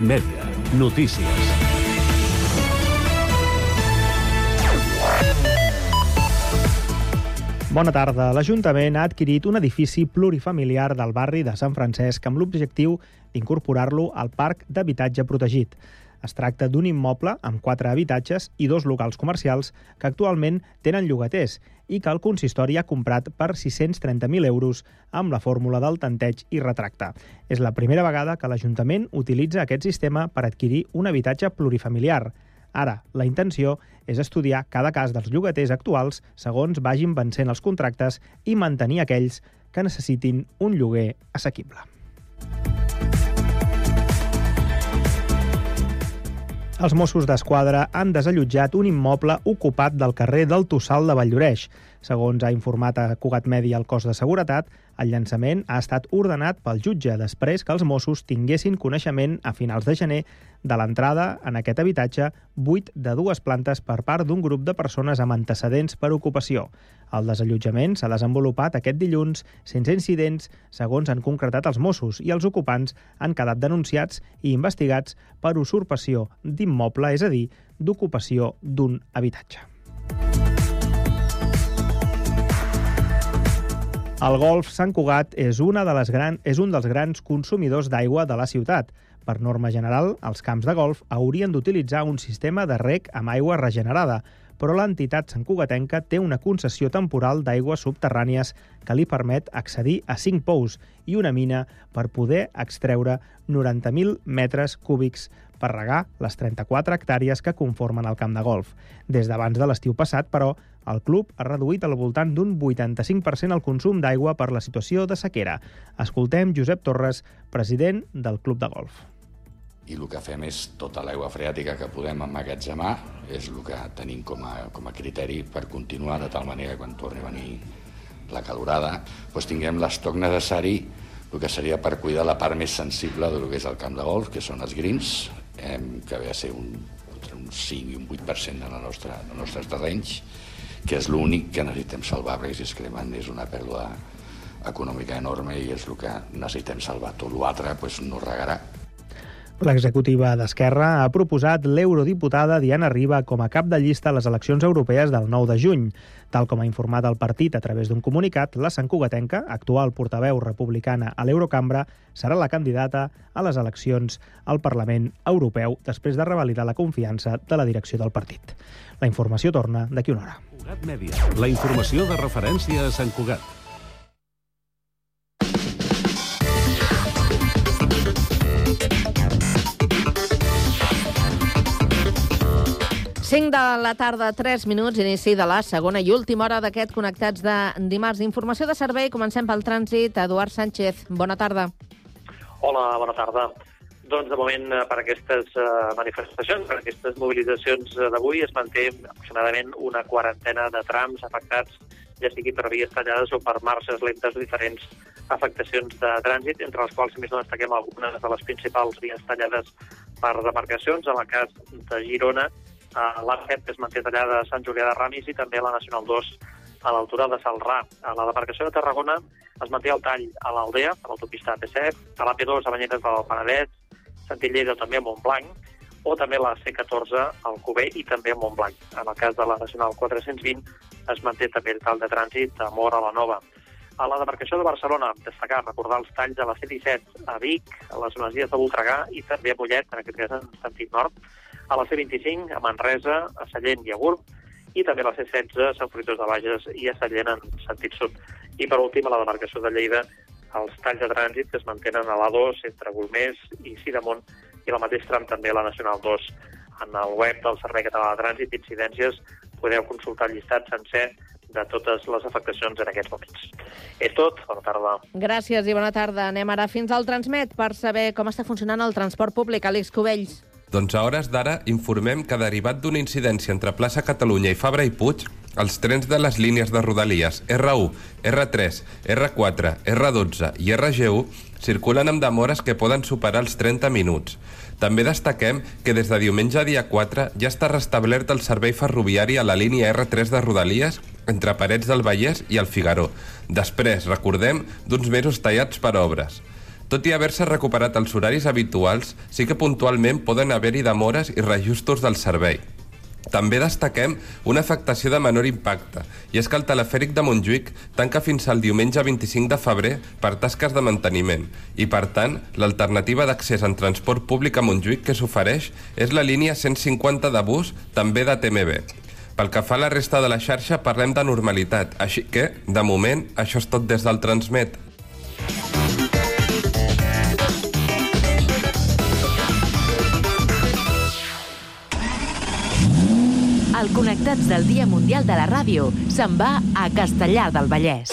Mèdia. Notícies. Bona tarda. L'Ajuntament ha adquirit un edifici plurifamiliar del barri de Sant Francesc amb l'objectiu d'incorporar-lo al parc d'habitatge protegit. Es tracta d'un immoble amb quatre habitatges i dos locals comercials que actualment tenen llogaters i que el consistori ha comprat per 630.000 euros amb la fórmula del tanteig i retracte. És la primera vegada que l'Ajuntament utilitza aquest sistema per adquirir un habitatge plurifamiliar. Ara, la intenció és estudiar cada cas dels llogaters actuals segons vagin vencent els contractes i mantenir aquells que necessitin un lloguer assequible. Els Mossos d'Esquadra han desallotjat un immoble ocupat del carrer del Tossal de Valldoreix. Segons ha informat a Cugat Medi el cos de seguretat, el llançament ha estat ordenat pel jutge després que els Mossos tinguessin coneixement a finals de gener de l'entrada en aquest habitatge buit de dues plantes per part d'un grup de persones amb antecedents per ocupació. El desallotjament s'ha desenvolupat aquest dilluns sense incidents, segons han concretat els Mossos, i els ocupants han quedat denunciats i investigats per usurpació d'immoble, és a dir, d'ocupació d'un habitatge. El golf Sant Cugat és, una de les gran, és un dels grans consumidors d'aigua de la ciutat. Per norma general, els camps de golf haurien d'utilitzar un sistema de rec amb aigua regenerada, però l'entitat santcugatenca té una concessió temporal d'aigües subterrànies que li permet accedir a 5 pous i una mina per poder extreure 90.000 metres cúbics per regar les 34 hectàrees que conformen el camp de golf. Des d'abans de l'estiu passat, però, el club ha reduït al voltant d'un 85% el consum d'aigua per la situació de sequera. Escoltem Josep Torres, president del club de golf. I el que fem és tota l'aigua freàtica que podem emmagatzemar, és el que tenim com a, com a criteri per continuar de tal manera que quan torni a venir la calorada, doncs tinguem l'estoc necessari el que seria per cuidar la part més sensible del que és el camp de golf, que són els greens, que ve a ser un, un 5 i un 8% de la nostra, dels nostres terrenys, que és l'únic que necessitem salvar, perquè si es cremen és una pèrdua econòmica enorme i és el que necessitem salvar. Tot l'altre pues, no regarà. L'executiva d'Esquerra ha proposat l'eurodiputada Diana Riba com a cap de llista a les eleccions europees del 9 de juny. Tal com ha informat el partit a través d'un comunicat, la Cugatenca, actual portaveu republicana a l'Eurocambra, serà la candidata a les eleccions al Parlament Europeu després de revalidar la confiança de la direcció del partit. La informació torna d'aquí una hora. Cugat Mèdia, la informació de referència a Sant Cugat. 5 de la tarda, 3 minuts, inici de la segona i última hora d'aquest Connectats de dimarts. Informació de servei, comencem pel trànsit. Eduard Sánchez, bona tarda. Hola, bona tarda. Doncs, de moment, eh, per aquestes uh, manifestacions, per aquestes mobilitzacions uh, d'avui, es manté aproximadament una quarantena de trams afectats, ja sigui per vies tallades o per marxes lentes diferents afectacions de trànsit, entre les quals, més no, destaquem algunes de les principals vies tallades per demarcacions. En el cas de Girona, a l'Arcep, que es manté tallada a Sant Julià de Ramis, i també a la Nacional 2 a l'altura de Salrà. A la demarcació de Tarragona es manté el tall a l'Aldea, a l'autopista AP7, a l'AP2 a Banyeres del Penedès, Santillera també a Montblanc, o també la C14 al Cuber i també a Montblanc. En el cas de la Nacional 420 es manté també el tall de trànsit a Mora la Nova. A la demarcació de Barcelona, destacar, recordar els talls a la C17 a Vic, a les Masies de Voltregà i també a Mollet, en aquest cas en sentit nord, a la C25, a Manresa, a Sallent i a Gurb, i també la C16, a Sant Fruitós de Bages i a Sallent en sentit sud. I per últim, a la demarcació de Lleida, els talls de trànsit que es mantenen a l'A2 entre Golmés i Sidamont i el mateix tram també a la Nacional 2. En el web del Servei Català de Trànsit Incidències podeu consultar el llistat sencer de totes les afectacions en aquests moments. És tot, bona tarda. Gràcies i bona tarda. Anem ara fins al Transmet per saber com està funcionant el transport públic. Àlex Cubells. Doncs a hores d'ara informem que derivat d'una incidència entre plaça Catalunya i Fabra i Puig, els trens de les línies de rodalies R1, R3, R4, R12 i RG1 circulen amb demores que poden superar els 30 minuts. També destaquem que des de diumenge dia 4 ja està restablert el servei ferroviari a la línia R3 de Rodalies entre Parets del Vallès i el Figaró. Després, recordem, d'uns mesos tallats per obres. Tot i haver-se recuperat els horaris habituals, sí que puntualment poden haver-hi demores i reajustos del servei. També destaquem una afectació de menor impacte, i és que el telefèric de Montjuïc tanca fins al diumenge 25 de febrer per tasques de manteniment, i per tant, l'alternativa d'accés en transport públic a Montjuïc que s'ofereix és la línia 150 de bus, també de TMB. Pel que fa a la resta de la xarxa, parlem de normalitat, així que, de moment, això és tot des del Transmet. El Connectats del Dia Mundial de la Ràdio se'n va a Castellar del Vallès.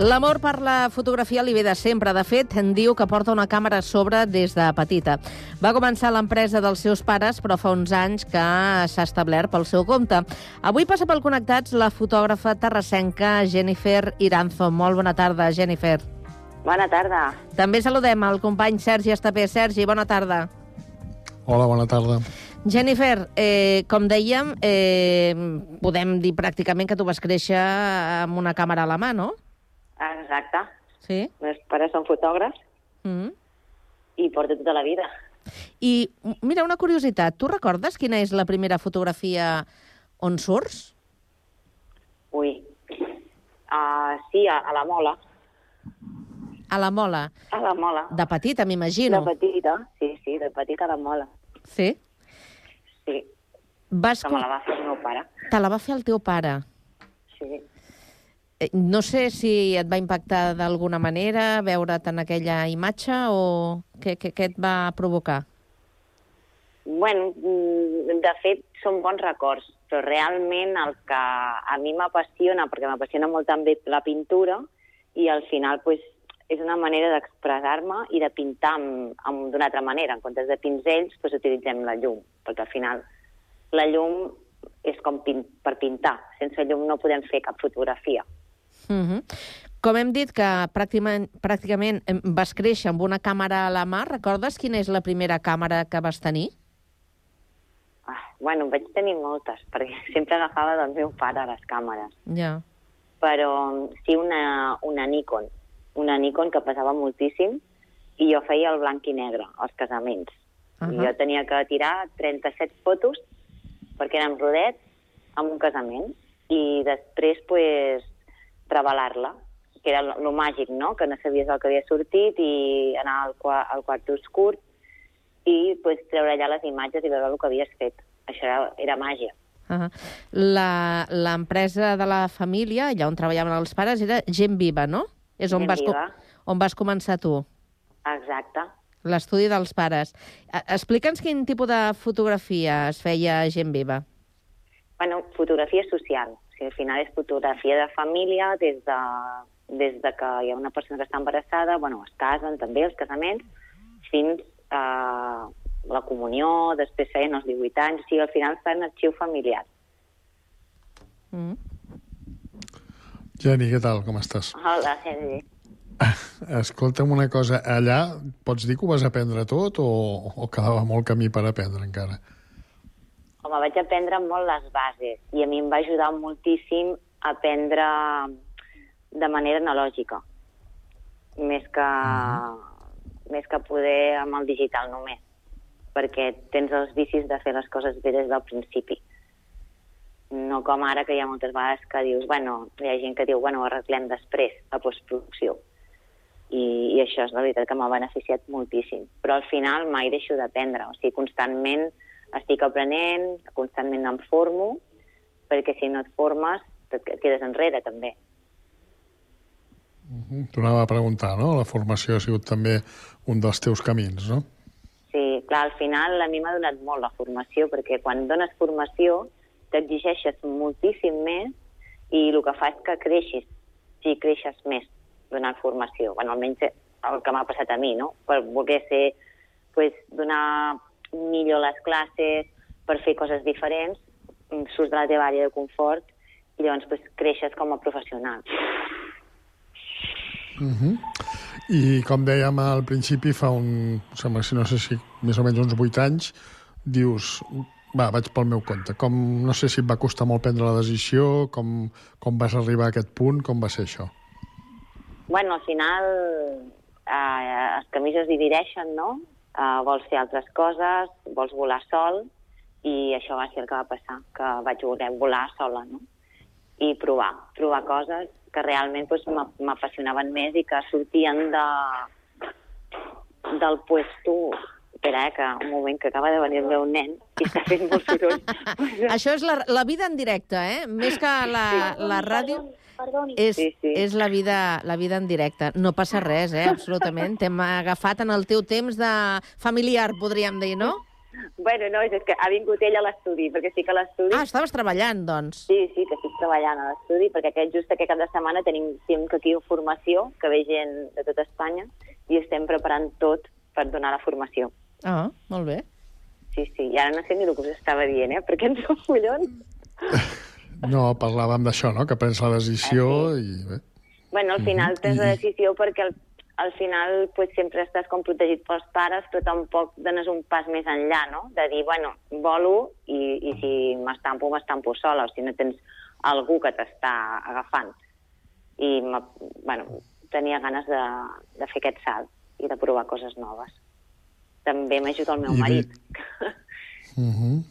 L'amor per la fotografia li ve de sempre. De fet, en diu que porta una càmera a sobre des de petita. Va començar l'empresa dels seus pares, però fa uns anys que s'ha establert pel seu compte. Avui passa pel Connectats la fotògrafa terrassenca Jennifer Iranzo. Molt bona tarda, Jennifer. Bona tarda. També saludem al company Sergi Estapé. Sergi, bona tarda. Hola, bona tarda. Jennifer, eh, com dèiem, eh, podem dir pràcticament que tu vas créixer amb una càmera a la mà, no? Exacte. Sí. Meus pares són fotògrafs Mm -hmm. i porto tota la vida. I, mira, una curiositat. Tu recordes quina és la primera fotografia on surts? Ui. Uh, sí, a, a la Mola. A la Mola? A la Mola. De petita, m'imagino. De petita, sí, sí, de petita a la Mola. Sí? Sí. Vas que me la va fer el meu pare. Te la va fer el teu pare? Sí. Eh, No sé si et va impactar d'alguna manera veure't en aquella imatge o què, què, què et va provocar? Bueno, mm, de fet, són bons records, però realment el que a mi m'apassiona, perquè m'apassiona molt també la pintura, i al final pues, és una manera d'expressar-me i de pintar d'una altra manera. En comptes de pinzells, pues, utilitzem la llum, perquè al final la llum és com pin per pintar. Sense llum no podem fer cap fotografia. Mm -hmm. Com hem dit que pràcticament, pràcticament vas créixer amb una càmera a la mà, recordes quina és la primera càmera que vas tenir? Ah, bueno, vaig tenir moltes, perquè sempre agafava del meu pare les càmeres. Ja. Però sí una, una Nikon, una Nikon que pesava moltíssim i jo feia el blanc i negre, als casaments. Uh. -huh. I jo tenia que tirar 37 fotos perquè eren rodets amb un casament i després pues, revelar-la, que era el màgic, no? que no sabies el que havia sortit i anar al, qua al quart oscur i pues, treure allà les imatges i veure el que havies fet. Això era, era màgia. Uh -huh. L'empresa de la família, allà on treballaven els pares, era Gent Viva, no? És on, Gent vas, Viva. on vas començar tu, Exacte. l'estudi dels pares. Explica'ns quin tipus de fotografia es feia a Gent Viva. Bueno, fotografia social. Sigui, al final és fotografia de família des de, des de que hi ha una persona que està embarassada, bueno, es casen també, els casaments, fins a la comunió, després feien els 18 anys, o sigui, al final està en arxiu familiar. Mm. Jenny, què tal? Com estàs? Hola, Sergi. Escolta'm una cosa, allà pots dir que ho vas aprendre tot o, o quedava molt camí per aprendre encara? Home, vaig aprendre molt les bases i a mi em va ajudar moltíssim a aprendre de manera analògica, més que, més que poder amb el digital només, perquè tens els vicis de fer les coses bé des del principi. No com ara, que hi ha moltes vegades que dius, bueno, hi ha gent que diu, bueno, ho arreglem després, a postproducció. I, I això és la veritat que m'ha beneficiat moltíssim. Però al final mai deixo d'aprendre, o sigui, constantment estic aprenent, constantment em formo, perquè si no et formes et quedes enrere, també. Mhm. T'ho anava a preguntar, no? La formació ha sigut també un dels teus camins, no? Sí, clar, al final a mi m'ha donat molt la formació, perquè quan dones formació t'exigeixes moltíssim més i el que fa és que creixis, si creixes més donant formació. Bueno, almenys el que m'ha passat a mi, no? Per voler ser, pues, donar millor les classes, per fer coses diferents, surts de la teva àrea de confort i llavors pues, creixes com a professional. Uh -huh. I com dèiem al principi, fa un, sembla, si no sé si més o menys uns 8 anys, dius, va, vaig pel meu compte. Com, no sé si et va costar molt prendre la decisió, com, com vas arribar a aquest punt, com va ser això? Bueno, al final eh, els camins es divideixen, no? Eh, vols fer altres coses, vols volar sol, i això va ser el que va passar, que vaig voler volar sola, no? I provar, provar coses que realment doncs, m'apassionaven més i que sortien de, del puesto espera, eh, que un moment que acaba de venir el meu nen i està fent molt soroll. Això és la, la vida en directe, eh? Més que la, sí. la ràdio... Perdoni. És, Sí, sí. és la, vida, la vida en directe. No passa res, eh? Absolutament. T'hem agafat en el teu temps de familiar, podríem dir, no? Bueno, no, és que ha vingut ell a l'estudi, perquè sí que a l'estudi... Ah, estaves treballant, doncs. Sí, sí, que estic treballant a l'estudi, perquè aquest, just aquest cap de setmana tenim, tenim aquí formació, que ve gent de tot Espanya, i estem preparant tot per donar la formació. Ah, molt bé. Sí, sí, i ara no sé ni el que us estava dient, eh? Perquè ens som collons. No, parlàvem d'això, no?, que prens la decisió Ah, i... Bé. Bueno, al final Mhm. tens la I- decisió perquè al, al final pues, sempre estàs com protegit pels pares, però tampoc dones un pas més enllà, no? De dir, bueno, volo i, i si m'estampo, m'estampo sola, o si no tens algú que t'està agafant. I, bueno, tenia ganes de, de fer aquest salt i de provar coses noves. També m'ajuda el meu I marit. Uh -huh.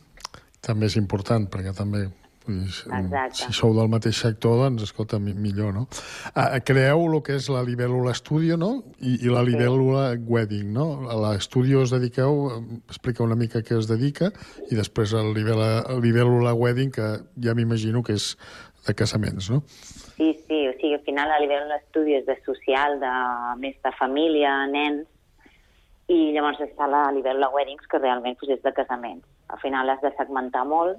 També és important, perquè també Exacte. si sou del mateix sector, doncs, escolta, mi- millor, no? Ah, creeu el que és la Libèl·lula Studio, no? I, i la Libèl·lula Wedding, no? A l'Estudio us dediqueu, explica una mica què es dedica, i després Libèl·lula, el Libèl·lula Wedding, que ja m'imagino que és de casaments, no? Sí, sí, o sigui, al final a nivell d'estudi és de social, de més de família, nens, i llavors està la, a nivell de weddings, que realment pues, és de casaments. Al final has de segmentar molt,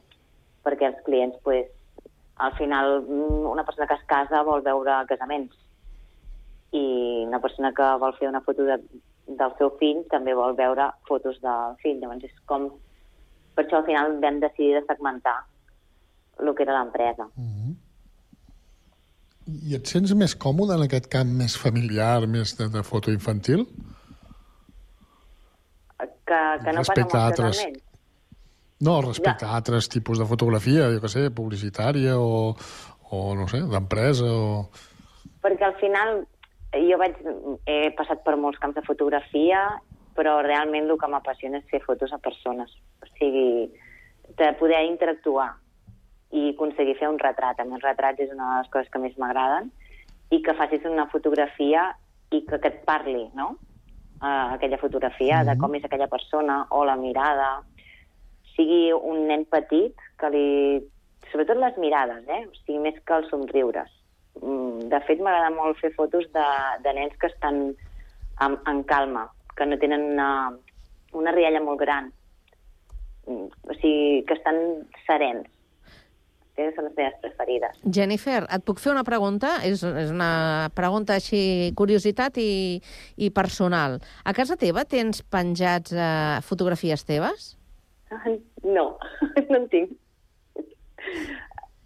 perquè els clients, pues, al final, mm, una persona que es casa vol veure casaments, i una persona que vol fer una foto de, del seu fill també vol veure fotos del fill. Llavors és com... Per això al final vam decidir de segmentar el que era l'empresa. I et sents més còmode en aquest camp més familiar, més de, de foto infantil? Que, que no passa Respecte amb a els altres. No, respecte a altres tipus de fotografia, jo què sé, publicitària o, o no sé, d'empresa o... Perquè al final jo vaig, he passat per molts camps de fotografia, però realment el que m'apassiona és fer fotos a persones. O sigui, de poder interactuar i aconseguir fer un retrat. A mi el retrat és una de les coses que més m'agraden i que facis una fotografia i que, que et parli, no? Uh, aquella fotografia, de com és aquella persona o la mirada. Sigui un nen petit que li... Sobretot les mirades, eh? O sigui, més que els somriures. Mm, De fet, m'agrada molt fer fotos de, de nens que estan en, en calma, que no tenen una, una rialla molt gran. Mm, O sigui, que estan serens. Aquestes són les meves preferides. Jennifer, et puc fer una pregunta? És, és una pregunta així, curiositat i, i personal. A casa teva tens penjats eh, fotografies teves? No, no en tinc.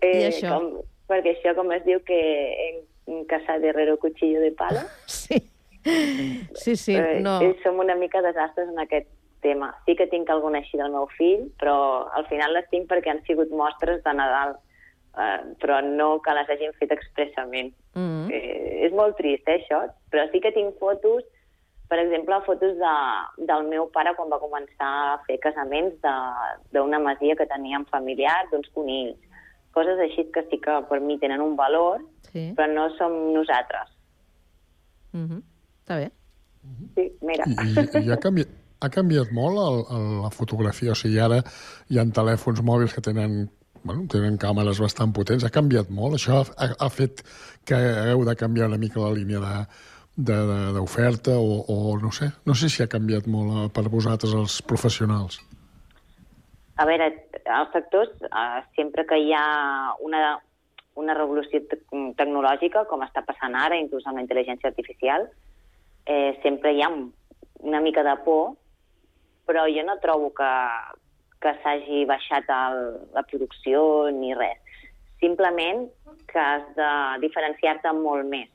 I això? Com, perquè això, com es diu, que en, casa de herrero cuchillo de palo, Sí. Sí, sí, eh, no. eh, som una mica desastres en aquest tema. Sí que tinc alguna així del meu fill, però al final les tinc perquè han sigut mostres de Nadal, eh, però no que les hagin fet expressament. Mm. Eh, és molt trist, eh, això, però sí que tinc fotos, per exemple, fotos de, del meu pare quan va començar a fer casaments de- d'una masia que teníem familiar, d'uns conills, coses així que sí que per mi tenen un valor, Sí. però no som nosaltres. Mm -hmm. Està bé. Sí, mira. I, i ha, canviat, ha canviat molt el, el, la fotografia? O sigui, ara hi ha telèfons mòbils que tenen bueno, tenen càmeres bastant potents. Ha canviat molt? Això ha, ha fet que hagueu de canviar una mica la línia de d'oferta o, o no sé, no sé si ha canviat molt eh, per vosaltres els professionals. A veure, als sectors, eh, sempre que hi ha una, una revolució te tecnològica, com està passant ara, inclús amb la intel·ligència artificial, eh, sempre hi ha un- una mica de por, però jo no trobo que, que s'hagi baixat el, la producció ni res. Simplement que has de diferenciar-te molt més.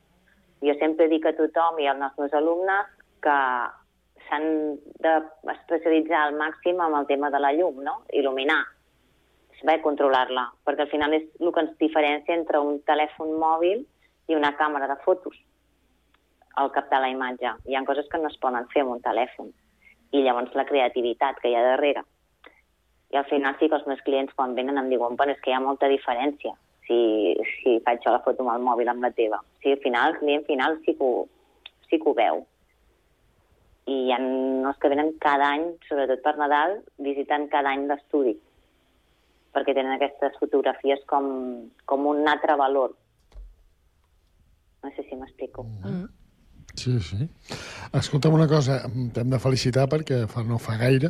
Jo sempre dic a tothom i als meus alumnes que s'han d'especialitzar al màxim amb el tema de la llum, no? Il·luminar, saber controlar-la, perquè al final és el que ens diferencia entre un telèfon mòbil i una càmera de fotos al captar la imatge. Hi ha coses que no es poden fer amb un telèfon. I llavors la creativitat que hi ha darrere. I al final sí que els meus clients quan venen em diuen bueno, és que hi ha molta diferència si, si faig jo la foto amb el mòbil amb la teva. O sigui, al final, el client final sí que ho, sí que ho veu. I hi ha els que venen cada any, sobretot per Nadal, visiten cada any l'estudi perquè tenen aquestes fotografies com, com un altre valor. No sé si m'explico. Mm. Sí, sí. Escolta'm una cosa, t'hem de felicitar perquè fa, no fa gaire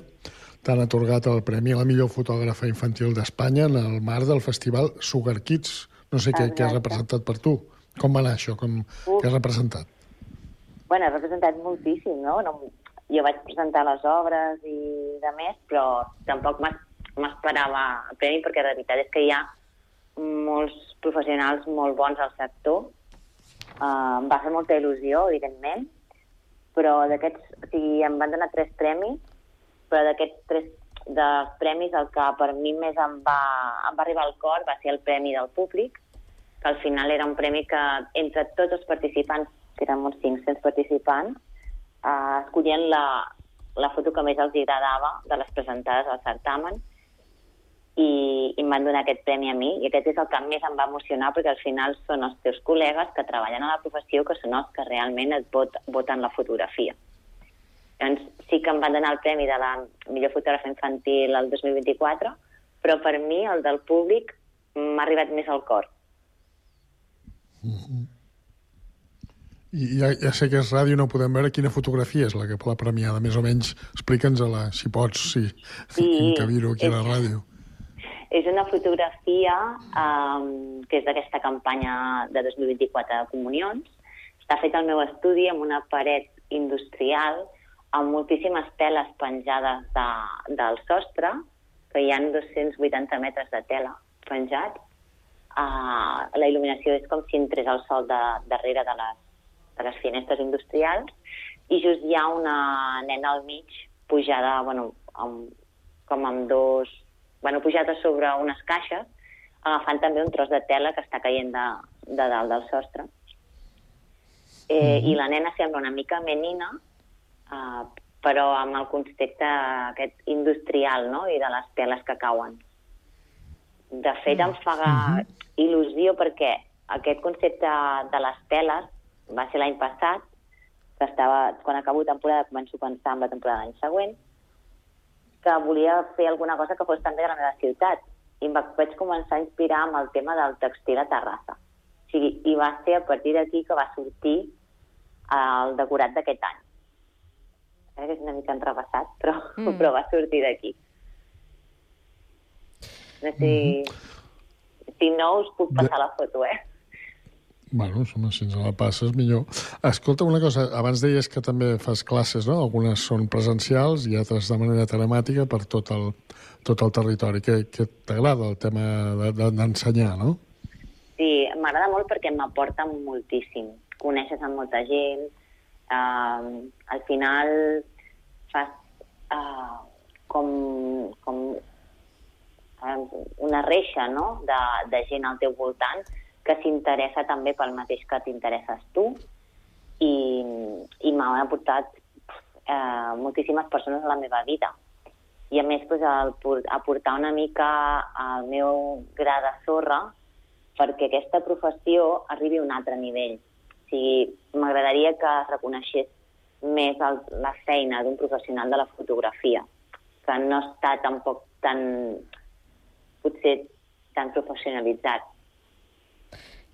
t'han atorgat el Premi a la millor fotògrafa infantil d'Espanya en el marc del festival Sugar Kids. No sé què, què has representat per tu. Com va anar això? Com, Uf. què has representat? Bueno, he representat moltíssim, no? no? Jo vaig presentar les obres i de més, però tampoc m'es- m'esperava el premi perquè la veritat és que hi ha molts professionals molt bons al sector. Uh, em va fer molta il·lusió, evidentment, però d'aquests, o sigui, em van donar tres premis, però d'aquests tres dels premis el que per mi més em va, em va arribar al cor va ser el premi del públic, que al final era un premi que entre tots els participants, que eren uns 500 participants, eh, escollien la, la foto que més els agradava de les presentades al certamen i, i em van donar aquest premi a mi i aquest és el que més em va emocionar perquè al final són els teus col·legues que treballen a la professió que són els que realment et vot, voten la fotografia. Llavors sí que em van donar el premi de la millor fotògrafa infantil el 2024, però per mi el del públic m'ha arribat més al cor. I ja, ja sé que és ràdio, no podem veure quina fotografia és la que la premiada. Més o menys, explica'ns-la, si pots, si Sí, encabir-ho aquí a la és- ràdio. És una fotografia um, que és d'aquesta campanya de 2024 de comunions. Està fet al meu estudi amb una paret industrial amb moltíssimes teles penjades de, del sostre, que hi ha 280 metres de tela penjat. Uh, la il·luminació és com si entrés el sol de, darrere de les, de les finestres industrials i just hi ha una nena al mig pujada, bueno, amb, com amb dos... Bueno, pujada sobre unes caixes, agafant també un tros de tela que està caient de, de dalt del sostre. Eh, I la nena sembla una mica menina, eh, però amb el concepte aquest industrial, no?, i de les teles que cauen. De fet, em fa il·lusió perquè aquest concepte de les teles va ser l'any passat, que estava, quan acabo temporada començo a pensar en la temporada de l'any següent, que volia fer alguna cosa que fos també de la meva ciutat. I em va- vaig començar a inspirar amb el tema del textil a Terrassa. O sigui, I va ser a partir d'aquí que va sortir el decorat d'aquest any. Eh, que és una mica enrebaçat, però, Mm. mm. però va sortir d'aquí. No sé si... Si no, us puc passar la foto, eh? Bueno, home, si ens la passes, millor. Escolta, una cosa, abans deies que també fas classes, no? Algunes són presencials i altres de manera telemàtica per tot el, tot el territori. Què, què t'agrada el tema de- de- d'ensenyar, no? Sí, m'agrada molt perquè m'aporta moltíssim. Coneixes a molta gent, uh, al final fas uh, com, com una reixa no? de, de gent al teu voltant que s'interessa també pel mateix que t'interesses tu i, i m'han aportat eh, moltíssimes persones a la meva vida. i a més pues, el, por- aportar una mica al meu gra de sorra perquè aquesta professió arribi a un altre nivell. Sigui, m'agradaria que es reconeixés més el, la feina d'un professional de la fotografia, que no està tampoc tan, potser, tan professionalitzat.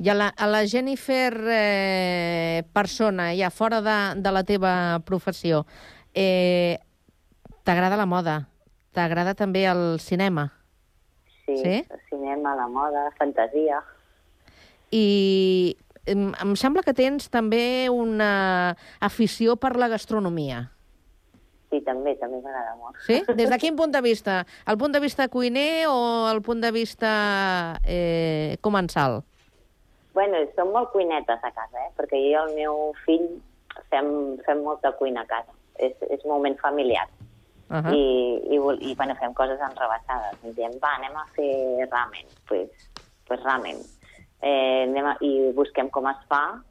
I a la, a la Jennifer eh, persona, ja fora de, de la teva professió, eh, t'agrada la moda? T'agrada també el cinema? Sí, Sí? el cinema, la moda, la fantasia. I em, em sembla que tens també una afició per la gastronomia. Sí, també, també m'agrada molt. Sí? Des de quin punt de vista? El punt de vista cuiner o el punt de vista eh, comensal? Bueno, som molt cuinetes a casa, eh? perquè jo i el meu fill fem, fem molta cuina a casa. És, és un moment familiar. Uh I, i, vol- i bueno, fem coses enrebaçades. Ens diem, va, anem a fer ramen. Pues, pues ramen. Eh, anem a, I busquem com es fa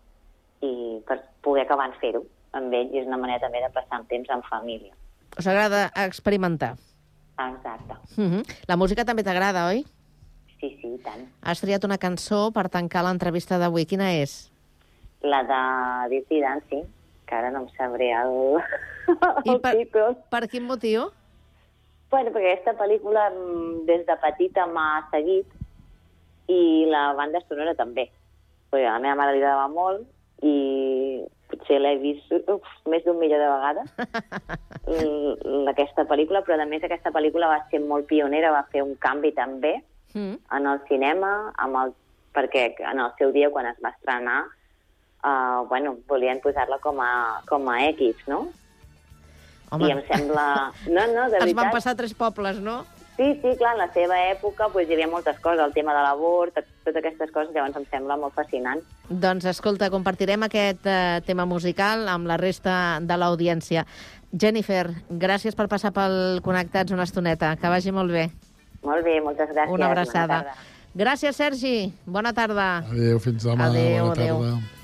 i per poder acabar en fer-ho amb ell i és una manera també de passar temps en família. Us agrada experimentar? Exacte. Uh -huh. La música també t'agrada, oi? Sí, sí, tant. Has triat una cançó per tancar l'entrevista d'avui. Quina és? La de Dirty Dancing, que ara no em sabré el, I el per, títol. per quin motiu? Bueno, perquè aquesta pel·lícula mm, des de petita m'ha seguit i la banda sonora també. Perquè a la meva mare li agradava molt i potser l'he vist uf, més d'un milió de vegades, l- aquesta pel·lícula, però a més aquesta pel·lícula va ser molt pionera, va fer un canvi també Mm. en el cinema, amb el, perquè en el seu dia, quan es va estrenar, uh, bueno, volien posar-la com, a, com a X, no? Home. I em sembla... No, no, de Es veritat. van passar tres pobles, no? Sí, sí, clar, en la seva època pues, hi havia moltes coses, el tema de l'abort, tot- totes aquestes coses, llavors em sembla molt fascinant. Doncs escolta, compartirem aquest eh, tema musical amb la resta de l'audiència. Jennifer, gràcies per passar pel Connectats una estoneta. Que vagi molt bé. Molt bé, moltes gràcies. Una abraçada. Gràcies, Sergi. Bona tarda. Adéu, fins demà. Adéu, Bona adéu. tarda.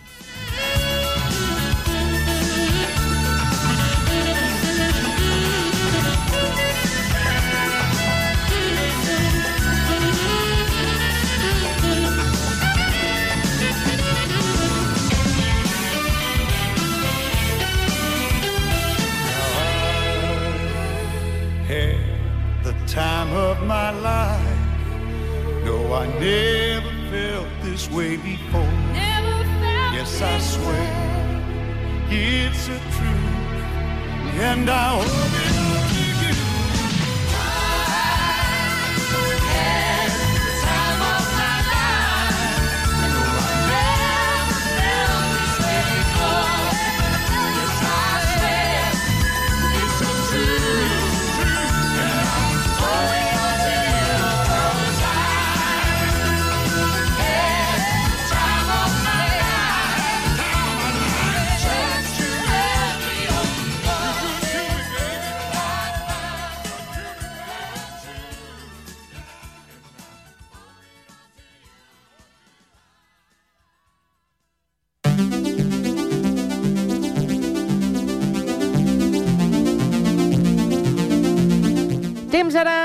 Time of my life. No, I never felt this way before. yes, I swear it's a truth, and I owe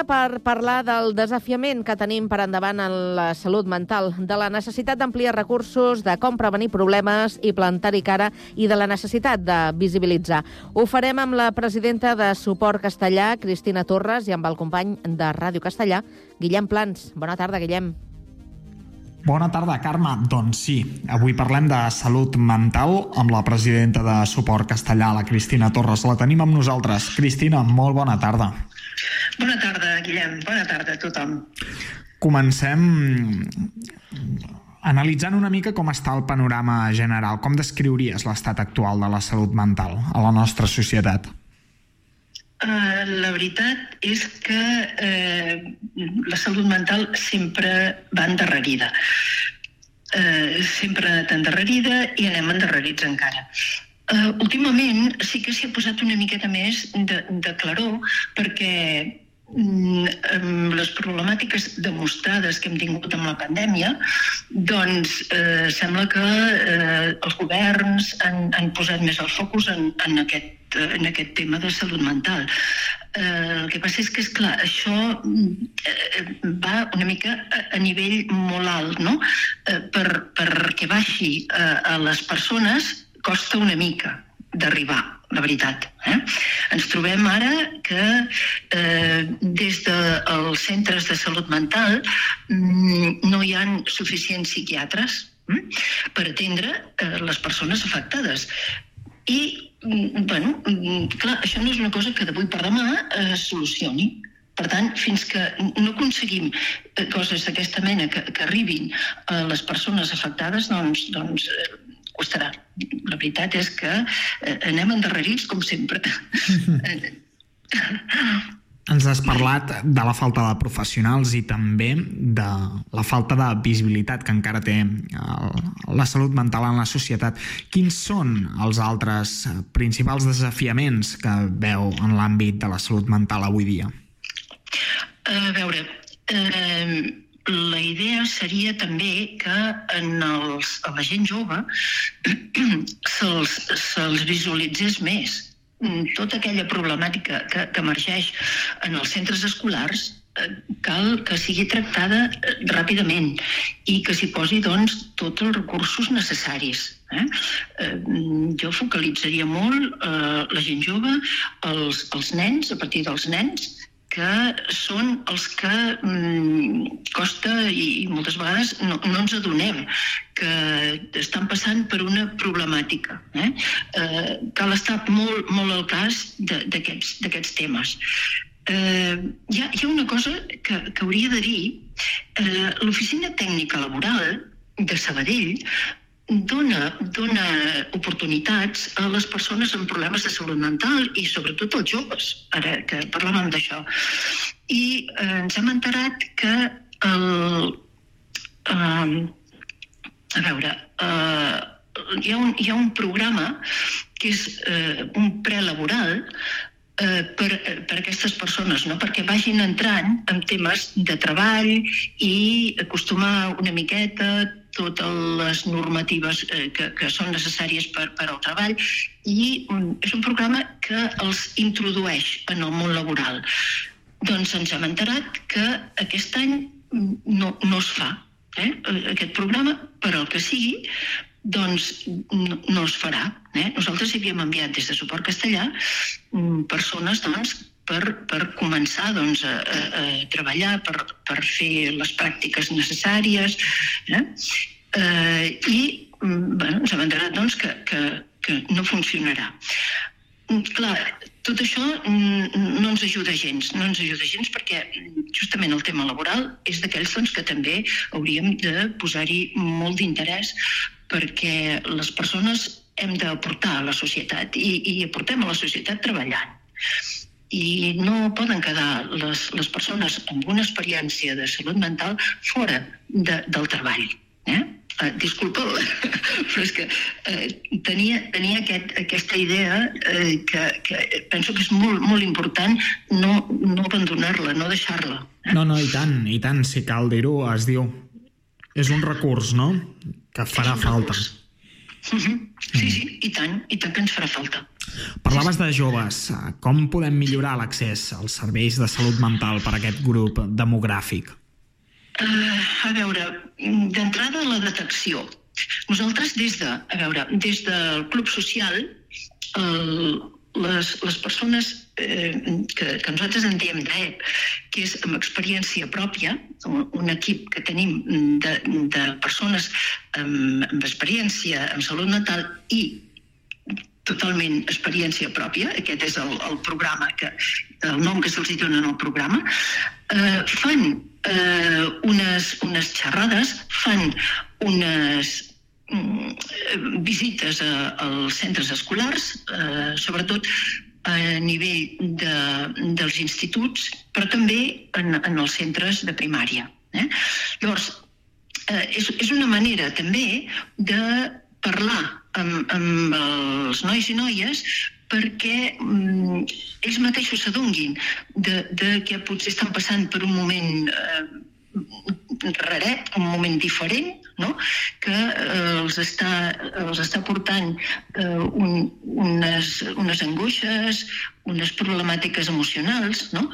per parlar del desafiament que tenim per endavant en la salut mental, de la necessitat d'ampliar recursos, de com prevenir problemes i plantar-hi cara i de la necessitat de visibilitzar. Ho farem amb la presidenta de Suport Castellà, Cristina Torres, i amb el company de Ràdio Castellà, Guillem Plans. Bona tarda, Guillem. Bona tarda, Carme. Doncs sí, avui parlem de salut mental amb la presidenta de Suport Castellà, la Cristina Torres. La tenim amb nosaltres. Cristina, molt bona tarda. Bona tarda, Guillem. Bona tarda a tothom. Comencem analitzant una mica com està el panorama general. Com descriuries l'estat actual de la salut mental a la nostra societat? Uh, la veritat és que uh, la salut mental sempre va endarrerida. Uh, sempre ha anat endarrerida i anem endarrerits encara. Uh, últimament sí que s'hi ha posat una miqueta més de, de claror perquè mm, les problemàtiques demostrades que hem tingut amb la pandèmia, doncs eh, sembla que eh, els governs han, han posat més el focus en, en, aquest, en aquest tema de salut mental. Eh, el que passa és que, és clar, això mm, eh, va una mica a, a nivell molt alt, no? Eh, per, perquè baixi eh, a les persones costa una mica d'arribar, la veritat. Eh? Ens trobem ara que eh, des dels centres de salut mental mm, no hi han suficients psiquiatres mm, per atendre eh, les persones afectades. I, bueno, mm, clar, això no és una cosa que d'avui per demà es solucioni. Per tant, fins que no aconseguim eh, coses d'aquesta mena que, que arribin a les persones afectades, doncs, doncs eh, costarà. La veritat és que eh, anem endarrerits, com sempre. Ens has parlat de la falta de professionals i també de la falta de visibilitat que encara té el, la salut mental en la societat. Quins són els altres principals desafiaments que veu en l'àmbit de la salut mental avui dia? A veure, eh, la idea seria també que en els, a la gent jove se'ls se visualitzés més tota aquella problemàtica que, que emergeix en els centres escolars eh, cal que sigui tractada eh, ràpidament i que s'hi posi doncs, tots els recursos necessaris. Eh? Eh, jo focalitzaria molt eh, la gent jove, els, els nens, a partir dels nens, que són els que mm, costa i, i moltes vegades no, no ens adonem que estan passant per una problemàtica. Eh? Eh, cal estar molt, molt al cas d'aquests temes. Eh, hi, ha, hi ha una cosa que, que hauria de dir. Eh, L'Oficina Tècnica Laboral de Sabadell dona, dona oportunitats a les persones amb problemes de salut mental i sobretot als joves, ara que parlàvem d'això. I eh, ens hem enterat que el, eh, a veure, eh, hi, ha un, hi ha un programa que és eh, un prelaboral eh, per, per aquestes persones, no? perquè vagin entrant en temes de treball i acostumar una miqueta totes les normatives eh, que, que són necessàries per, per al treball i um, és un programa que els introdueix en el món laboral. Doncs ens hem enterat que aquest any no, no es fa. Eh? Aquest programa, per al que sigui, doncs no, no es farà. Eh? Nosaltres havíem enviat des de Suport Castellà persones doncs, per, per començar doncs, a, a, a treballar, per, per fer les pràctiques necessàries. Eh? Eh, I bueno, ens hem doncs, que, que, que no funcionarà. Clar, tot això no ens ajuda gens, no ens ajuda gens perquè justament el tema laboral és d'aquells doncs, que també hauríem de posar-hi molt d'interès perquè les persones hem d'aportar a la societat i, i aportem a la societat treballant i no poden quedar les, les persones amb una experiència de salut mental fora de, del treball. Eh? Uh, disculpa, però és que uh, tenia, tenia aquest, aquesta idea uh, que, que penso que és molt, molt important no, no abandonar-la, no deixar-la. No, no, i tant, i tant, si cal dir-ho, es diu. És un recurs, no?, que farà falta. Uh -huh. Sí, sí, i tant, i tant que ens farà falta. Parlaves de joves. Com podem millorar l'accés als serveis de salut mental per a aquest grup demogràfic? Uh, a veure, d'entrada la detecció. Nosaltres des de, a veure, des del Club Social, el, les, les persones eh, que, que nosaltres en diem DEP, que és amb experiència pròpia, un, un equip que tenim de, de persones amb, amb experiència en salut mental i totalment experiència pròpia, aquest és el, el programa, que, el nom que se'ls dona en el programa, eh, fan eh, unes, unes xerrades, fan unes mm, visites a, als centres escolars, eh, sobretot a nivell de, dels instituts, però també en, en els centres de primària. Eh? Llavors, eh, és, és una manera també de parlar amb, amb els nois i noies perquè mm, ells mateixos s'adonguin de, de que potser estan passant per un moment eh, raret, un moment diferent, no? que eh, els, està, els està portant eh, un, unes, unes angoixes, unes problemàtiques emocionals, no?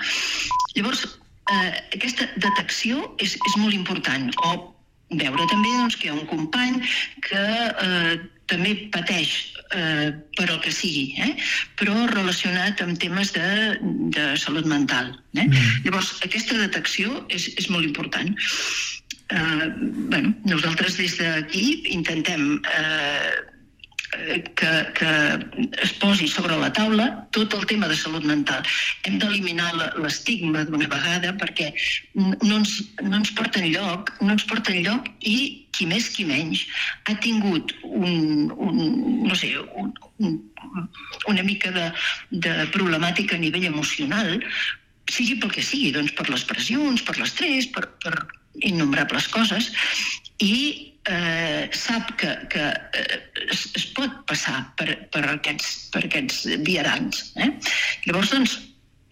Llavors, eh, aquesta detecció és, és molt important. O veure també doncs, que hi ha un company que eh, també pateix eh, per el que sigui, eh? però relacionat amb temes de, de salut mental. Eh? Mm. Llavors, aquesta detecció és, és molt important. Eh, bueno, nosaltres des d'aquí intentem eh, que, que es posi sobre la taula tot el tema de salut mental. Hem d'eliminar l'estigma d'una vegada perquè no ens, no ens porta enlloc, no ens porta enlloc i qui més qui menys ha tingut un, un no sé, un, un, una mica de, de problemàtica a nivell emocional, sigui pel que sigui, doncs per les pressions, per l'estrès, per, per innombrables coses, i eh, sap que, que eh, es, es pot passar per, per, aquests, per aquests viaranys. Eh? Llavors, doncs,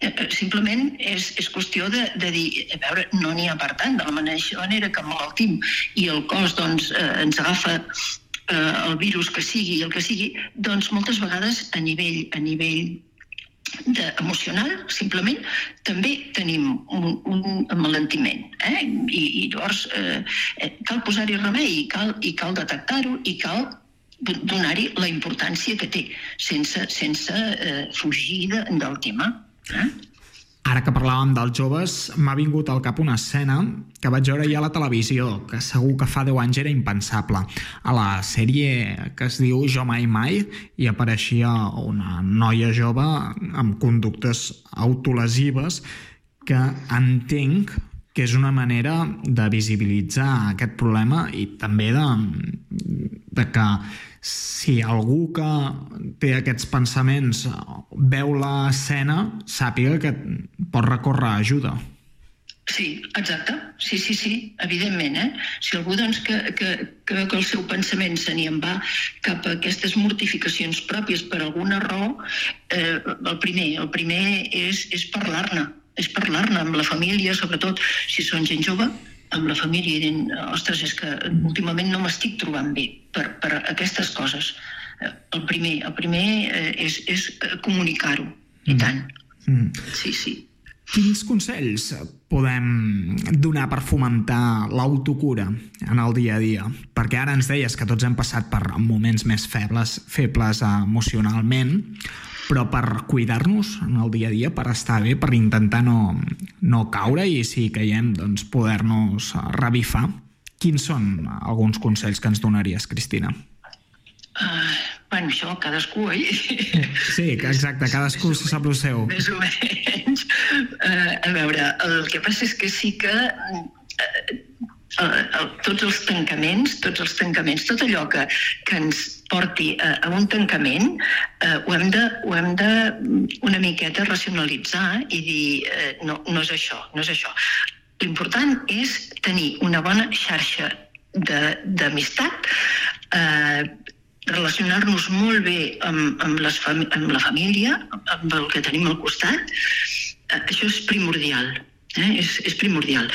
eh, simplement és, és qüestió de, de dir, a veure, no n'hi ha per tant, de la manera que malaltim i el cos doncs, eh, ens agafa eh, el virus que sigui i el que sigui, doncs moltes vegades a nivell, a nivell de, emocional, simplement, també tenim un, un amalentiment. Eh? I, I llavors eh, eh, cal posar-hi remei, i cal, i cal detectar-ho, i cal do- donar-hi la importància que té, sense, sense eh, fugir de, del tema. Eh? Ara que parlàvem dels joves, m'ha vingut al cap una escena que vaig veure ja a la televisió, que segur que fa 10 anys era impensable. A la sèrie que es diu Jo mai mai hi apareixia una noia jove amb conductes autolesives que entenc que és una manera de visibilitzar aquest problema i també de, de que si algú que té aquests pensaments veu l'escena, sàpiga que pot recórrer a ajuda. Sí, exacte. Sí, sí, sí, evidentment. Eh? Si algú doncs, que, que, que veu que el seu pensament se n'hi en va cap a aquestes mortificacions pròpies per alguna raó, eh, el primer, el primer és, és parlar-ne. És parlar-ne amb la família, sobretot si són gent jove, amb la família i dient, ostres, és que últimament no m'estic trobant bé per, per aquestes coses. Eh, El primer, el primer eh, és, és eh, comunicar-ho, i tant. Mm. Sí, sí. Quins consells podem donar per fomentar l'autocura en el dia a dia? Perquè ara ens deies que tots hem passat per moments més febles, febles emocionalment, però per cuidar-nos en el dia a dia, per estar bé, per intentar no, no caure i si caiem, doncs poder-nos revifar. Quins són alguns consells que ens donaries, Cristina? Uh, bueno, això, cadascú, oi? Sí, exacte, cadascú se sap el seu. Més o menys. Uh, a veure, el que passa és que sí que uh, uh, uh, tots els tancaments, tots els tancaments, tot allò que, que ens porti a, a un tancament, uh, ho, hem de, ho hem de una miqueta racionalitzar i dir, uh, no, no és això, no és això. L'important és tenir una bona xarxa d'amistat, eh, relacionar-nos molt bé amb, amb, les amb la família, amb el que tenim al costat, eh, això és primordial. Eh? És, és primordial.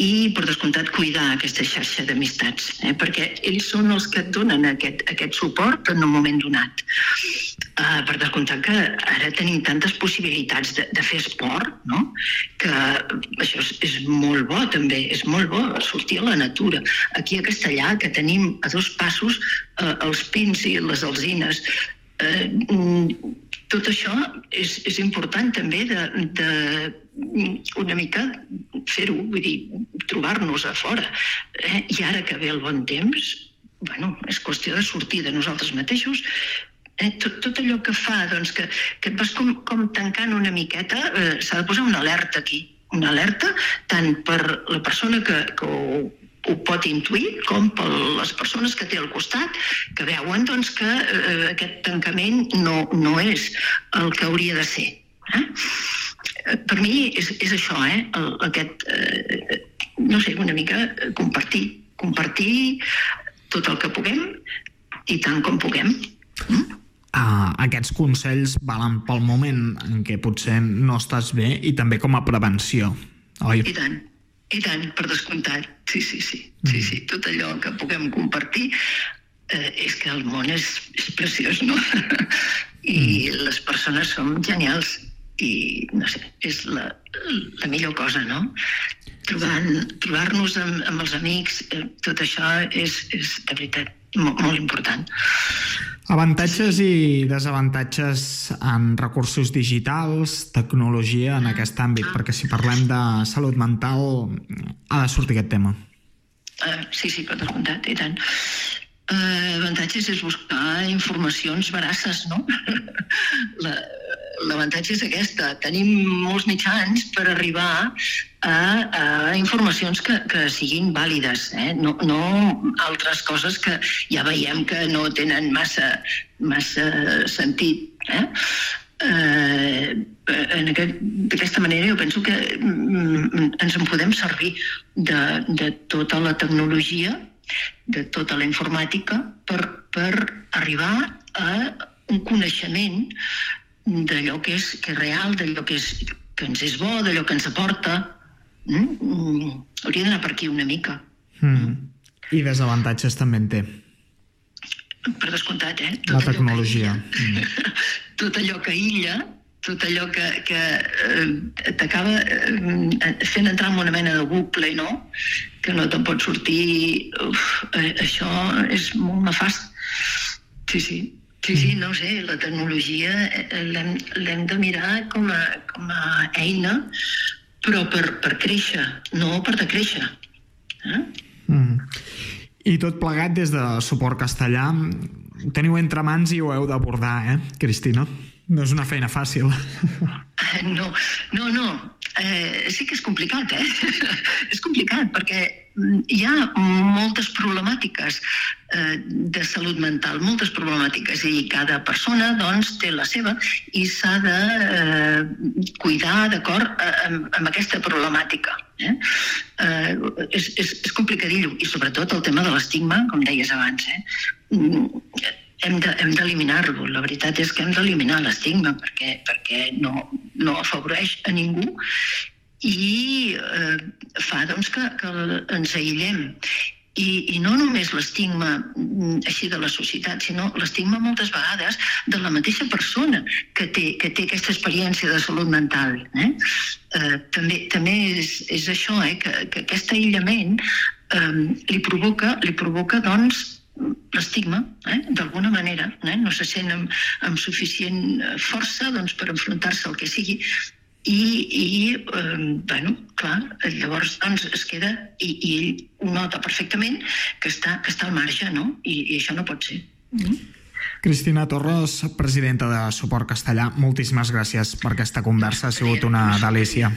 I, per descomptat, cuidar aquesta xarxa d'amistats, eh? perquè ells són els que et donen aquest, aquest suport en un moment donat. Uh, per descomptat que ara tenim tantes possibilitats de, de fer esport, no? que això és, és molt bo també, és molt bo sortir a la natura. Aquí a Castellà, que tenim a dos passos uh, els pins i les alzines, eh, mm, tot això és, és important també de, de una mica fer-ho, vull dir, trobar-nos a fora. Eh? I ara que ve el bon temps, bueno, és qüestió de sortir de nosaltres mateixos, eh? tot, tot allò que fa doncs, que, que et vas com, com tancant una miqueta, eh, s'ha de posar una alerta aquí, una alerta tant per la persona que, que ho, ho pot intuir, com per les persones que té al costat, que veuen doncs, que eh, aquest tancament no, no és el que hauria de ser. Eh? Eh, Per mi és, és això, eh? El, aquest, eh, no sé, una mica eh, compartir. Compartir tot el que puguem i tant com puguem. Uh, aquests consells valen pel moment en què potser no estàs bé i també com a prevenció, oi? I tant, i tant, per descomptat. Sí, sí, sí. sí, sí. Tot allò que puguem compartir eh, és que el món és, és preciós, no? i les persones som genials i no sé, és la, la millor cosa, no? Trobar-nos amb, amb els amics, eh, tot això és, és de veritat molt, molt important. Avantatges i desavantatges en recursos digitals, tecnologia en aquest àmbit, perquè si parlem de salut mental ha de sortir aquest tema. Uh, sí, sí, per descomptat, i tant. Uh, avantatges és buscar informacions veraces, no? La- L'avantatge és aquesta. Tenim molts mitjans per arribar a, a informacions que, que siguin vàlides, eh? no, no altres coses que ja veiem que no tenen massa, massa sentit. Eh? Eh, en aquest- D'aquesta manera jo penso que mm, ens en podem servir de, de tota la tecnologia, de tota la informàtica, per, per arribar a un coneixement d'allò que és, que és real, d'allò que, és, que ens és bo, d'allò que ens aporta. Mm? Mm, hauria d'anar per aquí una mica, Mm. I desavantatges també en té, per descomptat, eh? la tecnologia. Mm. tot allò que aïlla, tot allò que, que eh, t'acaba eh, fent entrar en una mena de bucle, no? Que no te'n pot sortir... Uf, eh, això és molt nefast. Sí, sí. Sí, sí, no sé, la tecnologia eh, l'hem de mirar com a, com a eina, però per, per créixer, no per decréixer. Eh? Mm. I tot plegat des de suport castellà. Teniu entre mans i ho heu d'abordar, eh, Cristina? No és una feina fàcil. No, no, no. Eh, sí que és complicat, eh? és complicat perquè mm, hi ha moltes problemàtiques eh, de salut mental, moltes problemàtiques, i cada persona doncs, té la seva i s'ha de eh, cuidar d'acord eh, amb, amb aquesta problemàtica. Eh? Eh, és, és, és complicadillo, i sobretot el tema de l'estigma, com deies abans. Eh? Hem de- d'eliminar-lo. La veritat és que hem d'eliminar l'estigma perquè, perquè no, no afavoreix a ningú i eh, fa doncs, que, que ens aïllem. I, I no només l'estigma mm, així de la societat, sinó l'estigma moltes vegades de la mateixa persona que té, que té aquesta experiència de salut mental. Eh? Eh, també, també és, és això, eh? que, que aquest aïllament eh, li provoca, li provoca doncs, l'estigma, eh? d'alguna manera. Eh? No se sent amb, amb suficient eh, força doncs, per enfrontar-se al que sigui i, i eh, bueno, clar, llavors doncs, es queda i, i ell nota perfectament que està, que està al marge, no? I, i això no pot ser. Cristina Torres, presidenta de Suport Castellà, moltíssimes gràcies per aquesta conversa, ha sigut una delícia.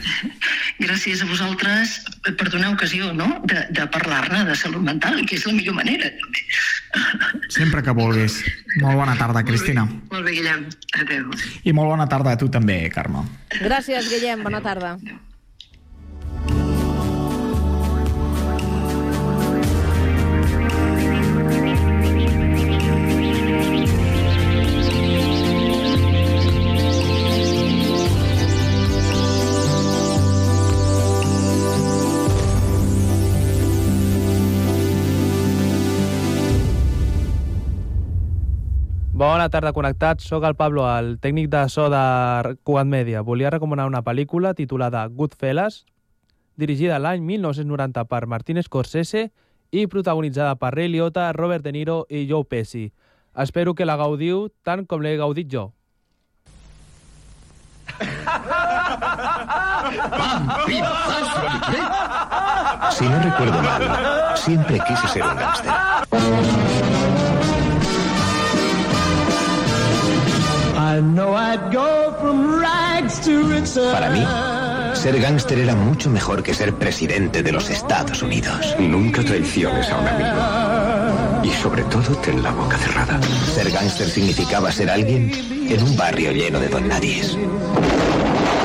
Gràcies a vosaltres per donar ocasió no? de, de parlar-ne de salut mental, que és la millor manera. Sempre que vulguis. Molt bona tarda, Cristina. Molt bé, Guillem. Adéu. I molt bona tarda a tu també, Carme. Gràcies, Guillem. Bona tarda. Bona tarda, connectats. Soc el Pablo, el tècnic de so de Cugat Media. Volia recomanar una pel·lícula titulada Goodfellas, dirigida l'any 1990 per Martin Scorsese i protagonitzada per Ray Liotta, Robert De Niro i Joe Pesci. Espero que la gaudiu tant com l'he gaudit jo. Si no recuerdo mal, siempre quise ser un gángster. Para mí, ser gángster era mucho mejor que ser presidente de los Estados Unidos. Nunca traiciones a un amigo. Y sobre todo, ten la boca cerrada. Ser gángster significaba ser alguien en un barrio lleno de don nadies.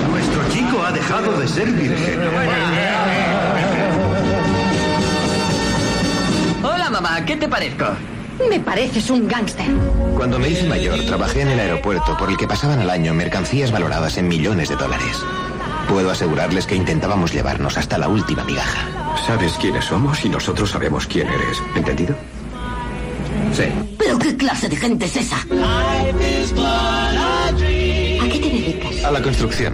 Nuestro chico ha dejado de ser virgen. Hola, mamá, ¿qué te parezco? Me pareces un gángster. Cuando me hice mayor, trabajé en el aeropuerto por el que pasaban al año mercancías valoradas en millones de dólares. Puedo asegurarles que intentábamos llevarnos hasta la última migaja. Sabes quiénes somos y nosotros sabemos quién eres. ¿Entendido? Sí. ¿Pero qué clase de gente es esa? Life is but a A la construcción.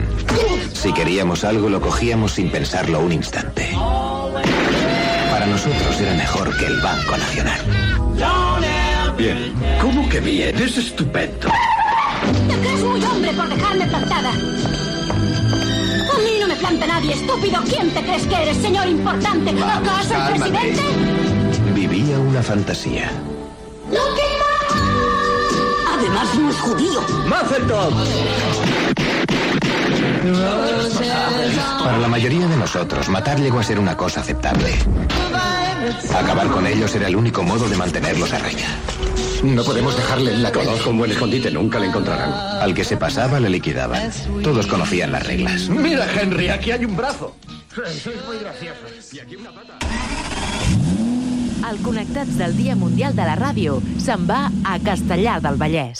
Si queríamos algo, lo cogíamos sin pensarlo un instante. Para nosotros era mejor que el Banco Nacional. Bien. ¿Cómo que bien? Es estupendo. Te crees muy hombre por dejarme plantada. A mí no me planta nadie, estúpido. ¿Quién te crees que eres, señor importante? ¿Acaso el cálmate. presidente? Vivía una fantasía. ¡Lo que Además, no es judío. Para la mayoría de nosotros, matar llegó a ser una cosa aceptable. Acabar con ellos era el único modo de mantenerlos a raya. No podemos dejarle en la calle. Conozco un buen escondite, nunca le encontrarán. Al que se pasaba le liquidaban. Todos conocían las reglas. Mira, Henry, aquí hay un brazo. Sois muy graciosos. Y aquí una pata. El Connectats del Dia Mundial de la Ràdio se'n va a Castellar del Vallès.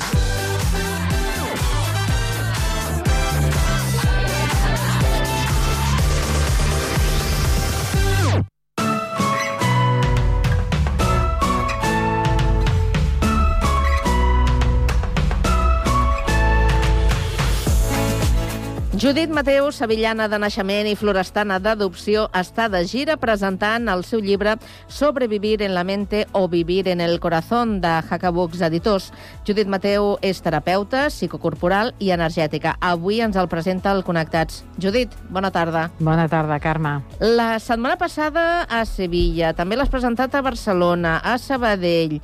Judit Mateu, sevillana de naixement i florestana d'adopció, està de gira presentant el seu llibre Sobrevivir en la mente o vivir en el corazón de Hackabooks Editors. Judit Mateu és terapeuta, psicocorporal i energètica. Avui ens el presenta el Connectats. Judit, bona tarda. Bona tarda, Carme. La setmana passada a Sevilla, també l'has presentat a Barcelona, a Sabadell,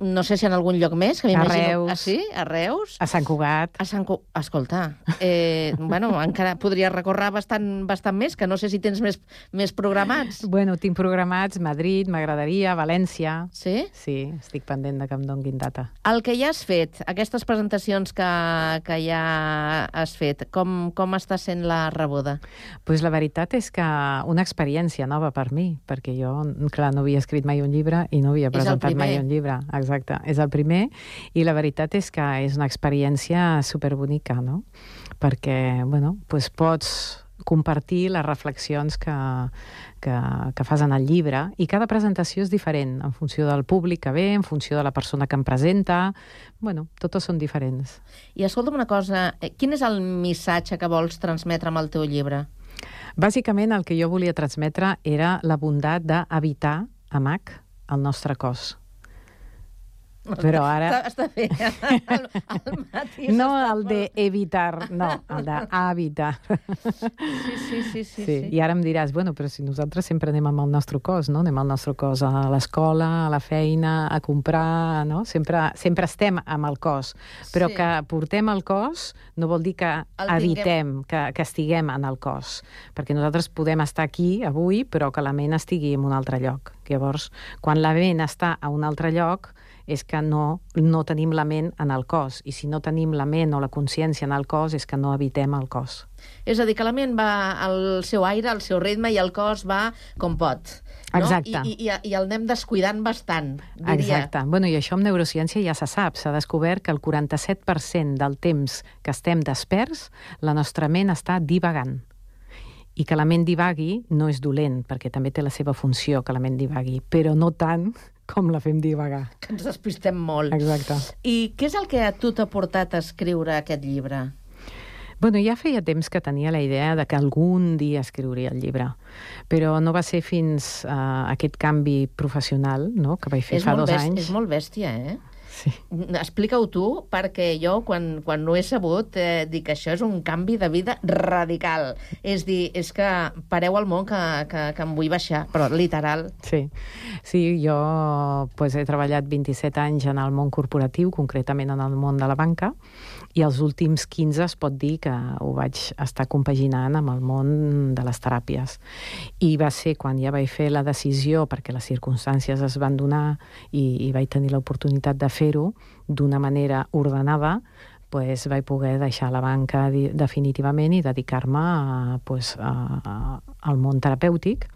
no sé si en algun lloc més, que A m'imagino... Reus. Ah, sí? A Reus? A Sant Cugat. A Sant Cu... Escolta, eh, bueno, encara podria recórrer bastant, bastant més, que no sé si tens més, més programats. Bueno, tinc programats Madrid, m'agradaria, València. Sí? Sí, estic pendent de que em donguin data. El que ja has fet, aquestes presentacions que, que ja has fet, com, com està sent la rebuda? pues la veritat és que una experiència nova per mi, perquè jo, clar, no havia escrit mai un llibre i no havia presentat mai un llibre. Exacte, és el primer, i la veritat és que és una experiència superbonica, no? Perquè, bueno, pues pots compartir les reflexions que, que, que fas en el llibre i cada presentació és diferent en funció del públic que ve, en funció de la persona que em presenta, bueno, totes són diferents. I escolta'm una cosa, eh, quin és el missatge que vols transmetre amb el teu llibre? Bàsicament el que jo volia transmetre era la bondat d'evitar, amac, el nostre cos. Però ara... Està, està bé. El, el matí No el de evitar, no, el d'evitar. Sí, sí, sí, sí, sí. I ara em diràs, bueno, però si nosaltres sempre anem amb el nostre cos, no? Anem al nostre cos a l'escola, a la feina, a comprar, no? Sempre, sempre estem amb el cos. Però Sí. que portem el cos no vol dir que El evitem que, que estiguem en el cos. Perquè nosaltres podem estar aquí avui, però que la ment estigui en un altre lloc. Llavors, quan la ment està a un altre lloc, és que no, no tenim la ment en el cos. I si no tenim la ment o la consciència en el cos, és que no evitem el cos. És a dir, que la ment va al seu aire, al seu ritme, i el cos va com pot. No? Exacte. I, i, i el anem descuidant bastant, diria. Exacte. Bueno, I això amb neurociència ja se sap. S'ha descobert que el 47% del temps que estem desperts, la nostra ment està divagant. I que la ment divagui no és dolent, perquè també té la seva funció que la ment divagui, però no tant com la fem divagar. Que ens despistem molt. Exacte. I què és el que a tu t'ha portat a escriure aquest llibre? Bueno, ja feia temps que tenia la idea de que algun dia escriuria el llibre, però no va ser fins a aquest canvi professional no? que vaig fer és fa dos bèstia, anys. És molt bèstia, eh? Sí. Explica-ho tu, perquè jo, quan, quan no he sabut, eh, dic que això és un canvi de vida radical. És dir, és que pareu al món que, que, que em vull baixar, però literal. Sí, sí jo pues, he treballat 27 anys en el món corporatiu, concretament en el món de la banca, I els últims 15 es pot dir que ho vaig estar compaginant amb el món de les teràpies. I va ser quan ja vaig fer la decisió, perquè les circumstàncies es van donar i, i vaig tenir l'oportunitat de fer-ho d'una manera ordenada, pues, vaig poder deixar la banca definitivament i dedicar-me pues, a, a, al món terapèutic.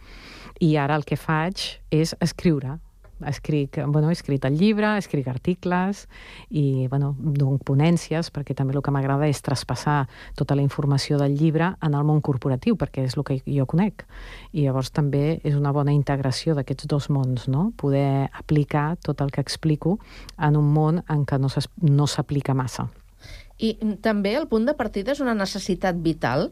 I ara el que faig és escriure. Escric, bueno, he escrit el llibre, escric articles i bueno, dono ponències, perquè també el que m'agrada és traspassar tota la informació del llibre en el món corporatiu, perquè és el que jo conec. I llavors també és una bona integració d'aquests dos mons, no? poder aplicar tot el que explico en un món en què no s'aplica massa. I també el punt de partida és una necessitat vital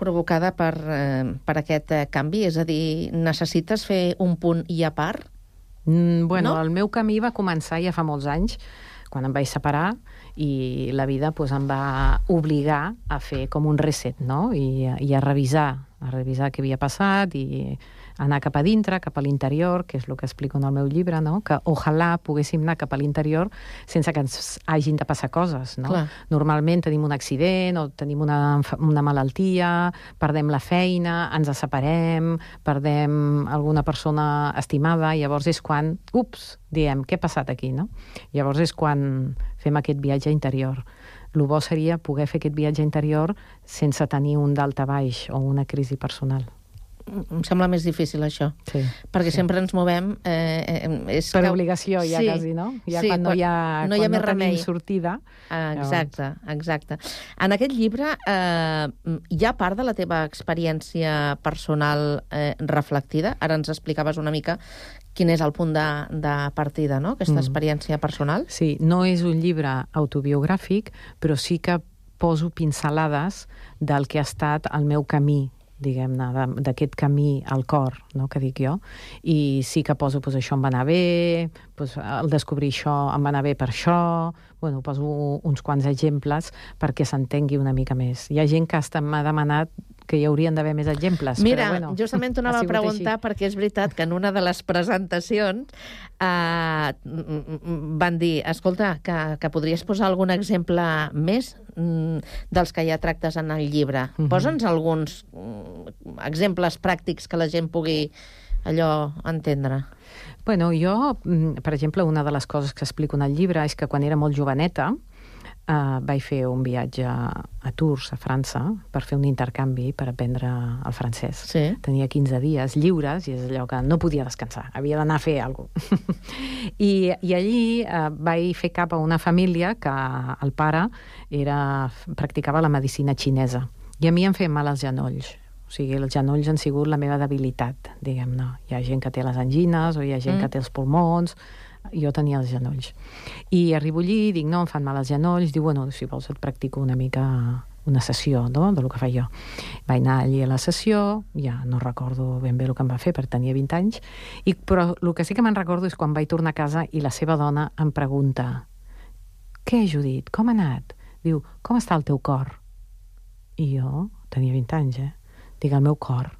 provocada per, eh, per aquest eh, canvi? És a dir, necessites fer un punt i a part? Mm, bueno, No? el meu camí va començar ja fa molts anys, quan em vaig separar, i la vida pues, em va obligar a fer com un reset, no? I, i a revisar, a revisar què havia passat i anar cap a dintre, cap a l'interior, que és el que explico en el meu llibre, no? que ojalà poguéssim anar cap a l'interior sense que ens hagin de passar coses. No? Clar. Normalment tenim un accident o tenim una, una malaltia, perdem la feina, ens separem, perdem alguna persona estimada, i llavors és quan, ups, diem, què ha passat aquí, no? Llavors és quan fem aquest viatge interior. El bo seria poder fer aquest viatge interior sense tenir un dalta baix o una crisi personal. Em sembla més difícil, això. Sí. Perquè sempre ens movem... Eh, eh, és Per que- obligació, ja quasi, no? Ja quan no hi ha- no hi ha quan més no remei. sortida, Ah, exacte, exacte. En aquest llibre eh, hi ha part de la teva experiència personal eh, reflectida? Ara ens explicaves una mica quin és el punt de, de partida, no?, aquesta Mm. experiència personal. Sí, no és un llibre autobiogràfic, però sí que poso pincelades del que ha estat el meu camí diguem-ne, d'aquest camí al cor, no?, que dic jo, i sí que poso, doncs, això em va anar bé, doncs, el descobrir això em va anar bé per això, bueno, poso uns quants exemples perquè s'entengui una mica més. Hi ha gent que m'ha demanat que hi haurien d'haver més exemples, Mira, però bueno, justament t'ho anava a preguntar així. perquè és veritat que en una de les presentacions eh, van dir, escolta, que, que podries posar algun exemple més mm, dels que ja tractes en el llibre. Mhm. Posa'ns alguns mm, exemples pràctics que la gent pugui allò entendre. Bueno, jo, mm, per exemple, una de les coses que explico en el llibre és que quan era molt joveneta eh, vaig fer un viatge a Tours, a França, per fer un intercanvi per aprendre el francès. Sí. Tenia 15 dies lliures i és allò que no podia descansar, havia d'anar a fer alguna cosa. I, I allí eh, vaig fer cap a una família que el pare era, practicava la medicina xinesa i a mi em feien mal els genolls. O sigui, els genolls han sigut la meva debilitat, diguem-ne. Hi ha gent que té les angines o hi ha gent mm. que té els pulmons, jo tenia els genolls. I arribo allí, dic, no, em fan mal els genolls, diu, bueno, si vols et practico una mica una sessió no? de lo que faig jo. Vaig anar allí a la sessió, ja no recordo ben bé el que em va fer, perquè tenia 20 anys, i, però el que sí que me'n recordo és quan vaig tornar a casa i la seva dona em pregunta què, Judit, com ha anat? Diu, com està el teu cor? I jo tenia 20 anys, eh? Dic, el meu cor.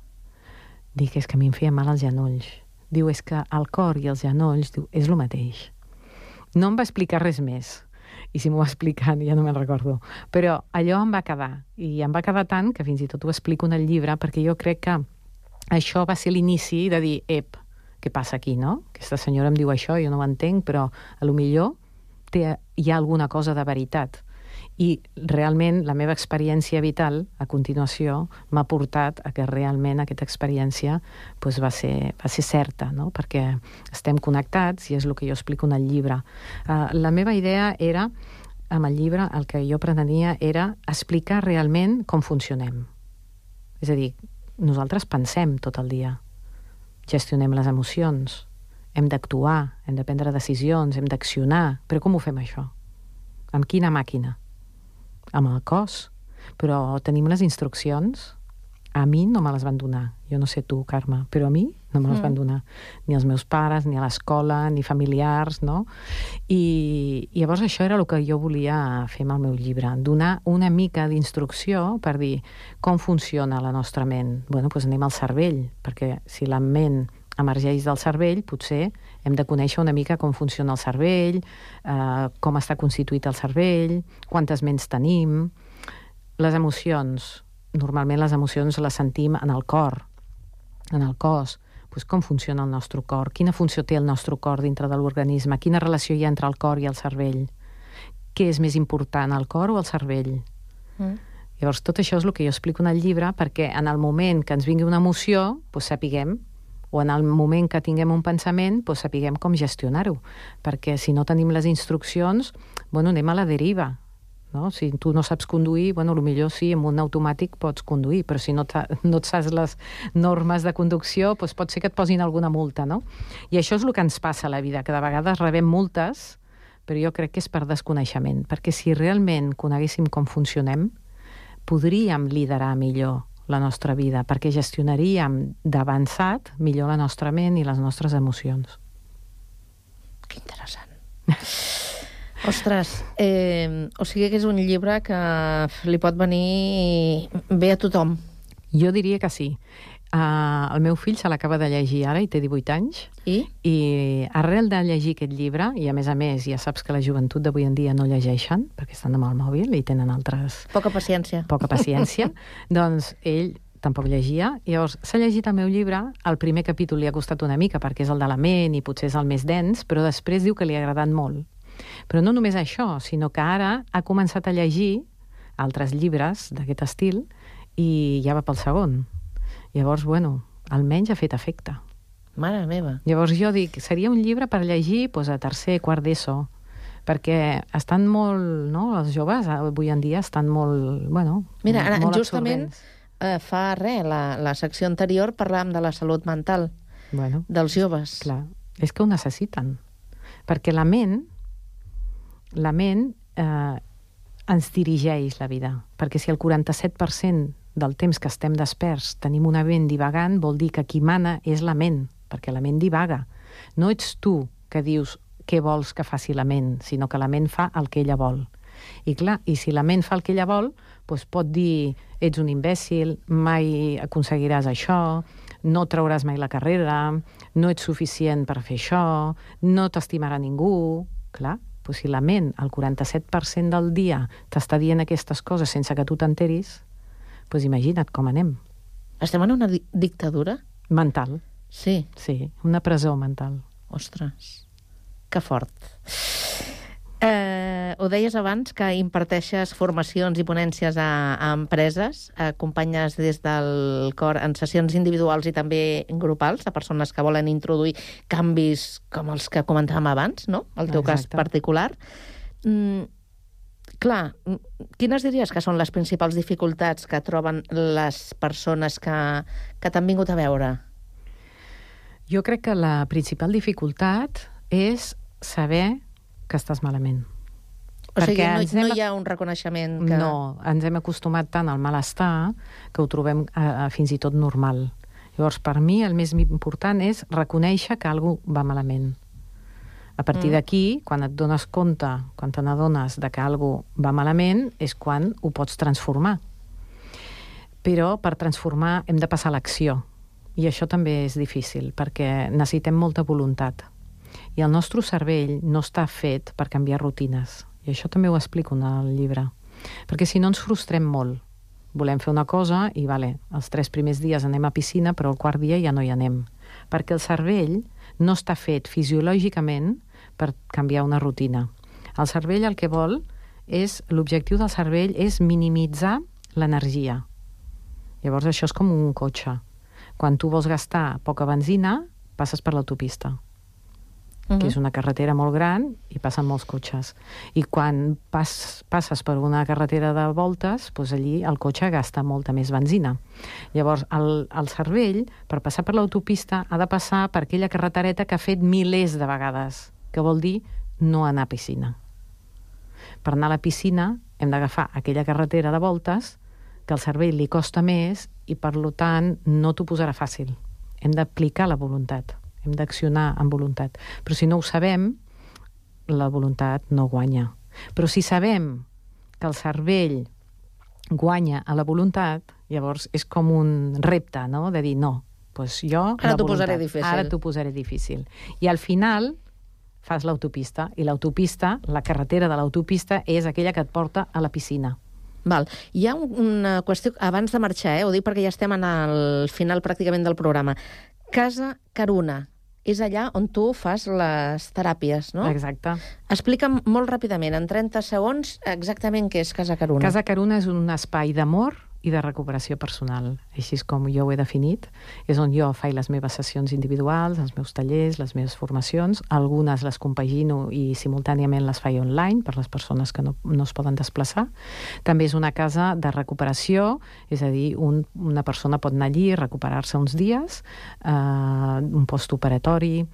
Dic, és que a mi em feia mal els genolls. Diu, és que el cor i els genolls, diu, és el mateix. No em va explicar res més. I si m'ho va explicar, ja no me'n recordo. Però allò em va quedar. I em va quedar tant que fins i tot ho explico en el llibre, perquè jo crec que això va ser l'inici de dir, ep, què passa aquí, no? Aquesta senyora em diu això, jo no ho entenc, però a lo millor té, hi ha alguna cosa de veritat. I realment la meva experiència vital, a continuació, m'ha portat a que realment aquesta experiència doncs, va, ser, va ser certa, no? perquè estem connectats i és el que jo explico en el llibre. Uh, la meva idea era, amb el llibre, el que jo pretenia era explicar realment com funcionem. És a dir, nosaltres pensem tot el dia, gestionem les emocions, hem d'actuar, hem de prendre decisions, hem d'accionar, però com ho fem això? Amb quina màquina? Amb el cos. Però tenim les instruccions? A mi no me les van donar. Jo no sé tu, Carme, però a mi no me les Mm. van donar. Ni els meus pares, ni a l'escola, ni familiars, no? I, I llavors això era el que jo volia fer amb el meu llibre, donar una mica d'instrucció per dir com funciona la nostra ment. bueno, doncs anem al cervell, perquè si la ment emergeix del cervell, potser hem de conèixer una mica com funciona el cervell, eh, com està constituït el cervell, quantes ments tenim, les emocions. Normalment les emocions les sentim en el cor, en el cos, pues com funciona el nostre cor, quina funció té el nostre cor dintre de l'organisme, quina relació hi ha entre el cor i el cervell, què és més important, el cor o el cervell? Mm. Llavors, tot això és el que jo explico en el llibre perquè en el moment que ens vingui una emoció, doncs sapiguem, o en el moment que tinguem un pensament, doncs sapiguem com gestionar-ho. Perquè si no tenim les instruccions, bueno, anem a la deriva. No? Si tu no saps conduir, bueno, millor sí, amb un automàtic pots conduir, però si no, no et saps les normes de conducció, doncs pot ser que et posin alguna multa, no? I això és el que ens passa a la vida, que de vegades rebem multes, però jo crec que és per desconeixement, perquè si realment coneguéssim com funcionem, podríem liderar millor la nostra vida, perquè gestionaríem d'avançat millor la nostra ment i les nostres emocions. Ostres, eh, o sigui que és un llibre que li pot venir bé a tothom. Jo diria que sí. Uh, el meu fill se l'acaba de llegir ara i té 18 anys. I? I arrel de llegir aquest llibre, i a més a més ja saps que la joventut d'avui en dia no llegeixen, perquè estan amb el mòbil i tenen altres... Poca paciència. Poca paciència. doncs ell tampoc llegia. I llavors s'ha llegit el meu llibre, el primer capítol li ha costat una mica perquè és el de la ment i potser és el més dens, però després diu que li ha agradat molt. Però no només això, sinó que ara ha començat a llegir altres llibres d'aquest estil i ja va pel segon. Llavors, bueno, almenys ha fet efecte. Mare meva. Llavors jo dic, seria un llibre per llegir doncs, a tercer, quart d'ESO, perquè estan molt, no?, els joves avui en dia estan molt, bueno, Mira, ara, molt justament eh, fa res, la, la secció anterior parlàvem de la salut mental bueno, dels joves. Clar, és que ho necessiten. Perquè la ment, la ment eh, ens dirigeix la vida. Perquè si el 47% del temps que estem desperts tenim una ment divagant, vol dir que qui mana és la ment, perquè la ment divaga. No ets tu que dius què vols que faci la ment, sinó que la ment fa el que ella vol. I clar, i si la ment fa el que ella vol, doncs pot dir ets un imbècil, mai aconseguiràs això, no trauràs mai la carrera, no ets suficient per fer això, no t'estimarà ningú... Clar, doncs si la ment, el 47% del dia, t'està dient aquestes coses sense que tu t'enteris, doncs imagina't com anem. Estem en una di dictadura? Mental. Sí. Sí, una presó mental. Ostres, que fort. Eh, ho deies abans, que imparteixes formacions i ponències a, a empreses, acompanyes des del cor en sessions individuals i també grupals a persones que volen introduir canvis com els que comentàvem abans, no? El teu cas Exacte. particular. Mm, clar, quines diries que són les principals dificultats que troben les persones que, que t'han vingut a veure? Jo crec que la principal dificultat és saber que estàs malament. O sigui, no, ens no hem- hi ha un reconeixement que... No, ens hem acostumat tant al malestar que ho trobem eh, fins i tot normal. Llavors, per mi, el més important és reconèixer que alguna va malament. A partir Mm. d'aquí, quan et dones compte, quan te n'adones de que alguna va malament, és quan ho pots transformar. Però per transformar hem de passar a l'acció. I això també és difícil, perquè necessitem molta voluntat. I el nostre cervell no està fet per canviar rutines. I això també ho explico en el llibre. Perquè si no ens frustrem molt. Volem fer una cosa i, vale, els tres primers dies anem a piscina, però el quart dia ja no hi anem. Perquè el cervell no està fet fisiològicament per canviar una rutina. El cervell el que vol és, l'objectiu del cervell és minimitzar l'energia. Llavors això és com un cotxe. Quan tu vols gastar poca benzina, passes per l'autopista que és una carretera molt gran i passen molts cotxes. I quan pas, passes per una carretera de voltes, doncs allí el cotxe gasta molta més benzina. Llavors, el, el cervell, per passar per l'autopista, ha de passar per aquella carretereta que ha fet milers de vegades, que vol dir no anar a piscina. Per anar a la piscina hem d'agafar aquella carretera de voltes que al cervell li costa més i, per lo tant, no t'ho posarà fàcil. Hem d'aplicar la voluntat, hem d'accionar amb voluntat. Però si no ho sabem, la voluntat no guanya. Però si sabem que el cervell guanya a la voluntat, llavors és com un repte, no?, de dir, no, pues jo... Ara t'ho posaré difícil. Ara t'ho posaré difícil. I al final fas l'autopista, i l'autopista, la carretera de l'autopista, és aquella que et porta a la piscina. Val. Hi ha un- una qüestió, abans de marxar, eh? ho dic perquè ja estem en el final pràcticament del programa. Casa Caruna, és allà on tu fas les teràpies, no? Exacte. Explica'm molt ràpidament, en 30 segons, exactament què és Casa Caruna. Casa Caruna és un espai d'amor i de recuperació personal, així com jo ho he definit. És on jo faig les meves sessions individuals, els meus tallers, les meves formacions. Algunes les compagino i simultàniament les faig online per les persones que no, no es poden desplaçar. També és una casa de recuperació, és a dir, un, una persona pot anar allí, recuperar-se uns dies, eh, un postoperatori,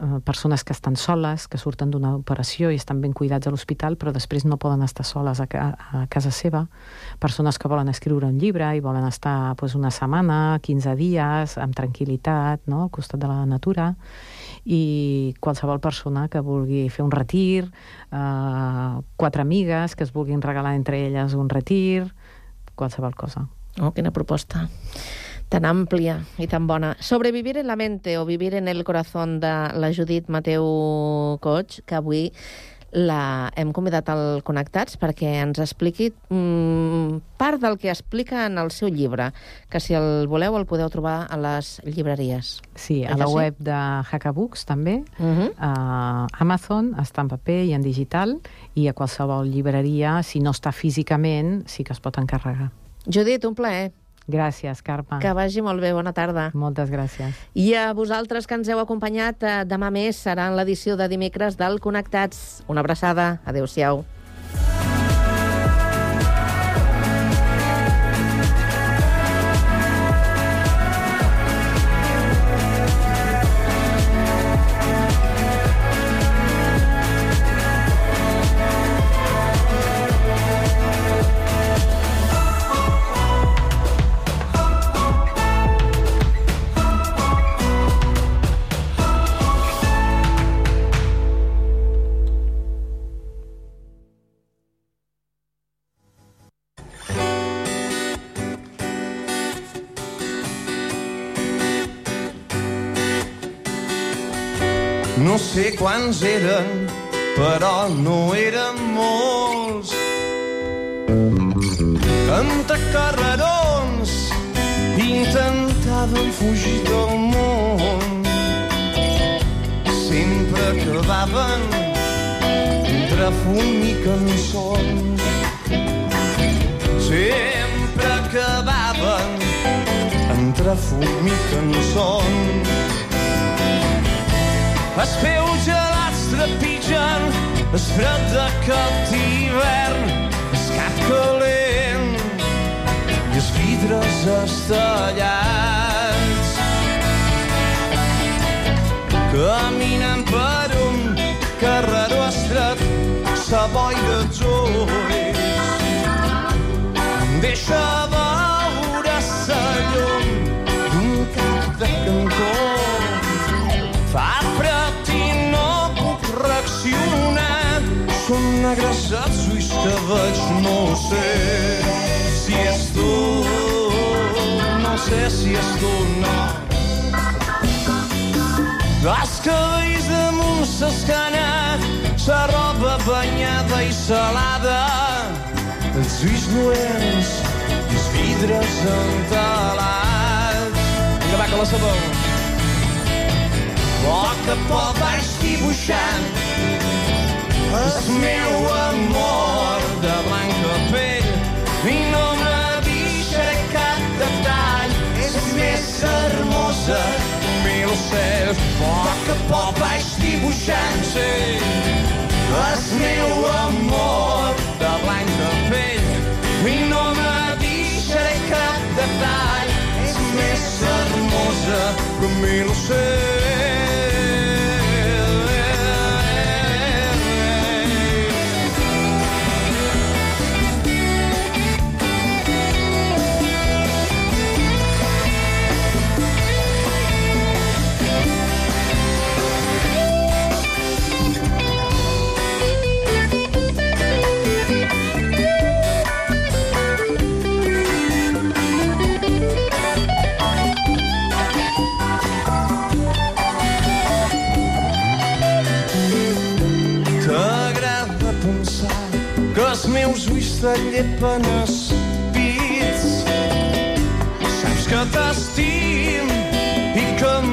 eh, persones que estan soles, que surten d'una operació i estan ben cuidats a l'hospital, però després no poden estar soles a, ca a casa seva, persones que volen escriure un llibre i volen estar pues, una setmana, 15 dies, amb tranquil·litat, no? al costat de la natura, i qualsevol persona que vulgui fer un retir, eh, quatre amigues que es vulguin regalar entre elles un retir, qualsevol cosa. Oh, quina proposta tan àmplia i tan bona. Sobrevivir en la mente o vivir en el corazón de la Judit Mateu Coig, que avui la hem convidat al Connectats perquè ens expliqui mm, part del que explica en el seu llibre, que si el voleu el podeu trobar a les llibreries. Sí, a la sí? web de Hackabooks també, Uh -huh. a Amazon, està en paper i en digital, i a qualsevol llibreria, si no està físicament, sí que es pot encarregar. Judit, un plaer. Gràcies, Carme. Que vagi molt bé, bona tarda. Moltes gràcies. I a vosaltres que ens heu acompanyat, eh, demà més serà en l'edició de dimecres del Connectats. Una abraçada. Adéu-siau. Quants eren, però no eren molts. Canta carrerons intentaven fugir del món. Sempre acabaven entre fum i cançons. Sempre acabaven entre fum i cançons. Els peus gelats trepitgen el fred d'aquest hivern, el cap calent i els vidres estellats. Caminen per un carreró estret, sa boira als. Deixa veure Negres els ulls que veig, no sé si és tu, no sé si és tu, no. Els cabells damunt s'escana, sa roba banyada i salada, els ulls lluents i els vidres entelats. Vinga, va, que la sabeu. poc a poc vaig dibuixant el meu amor de blanca pell i no me deixa cap detall. És més hermosa que mil cels poc a poc vaig dibuixant sí, el meu amor de blanca pell i no me deixa cap detall. És més hermosa que mil cels zalépanos beats. Sam skadda stíl í kom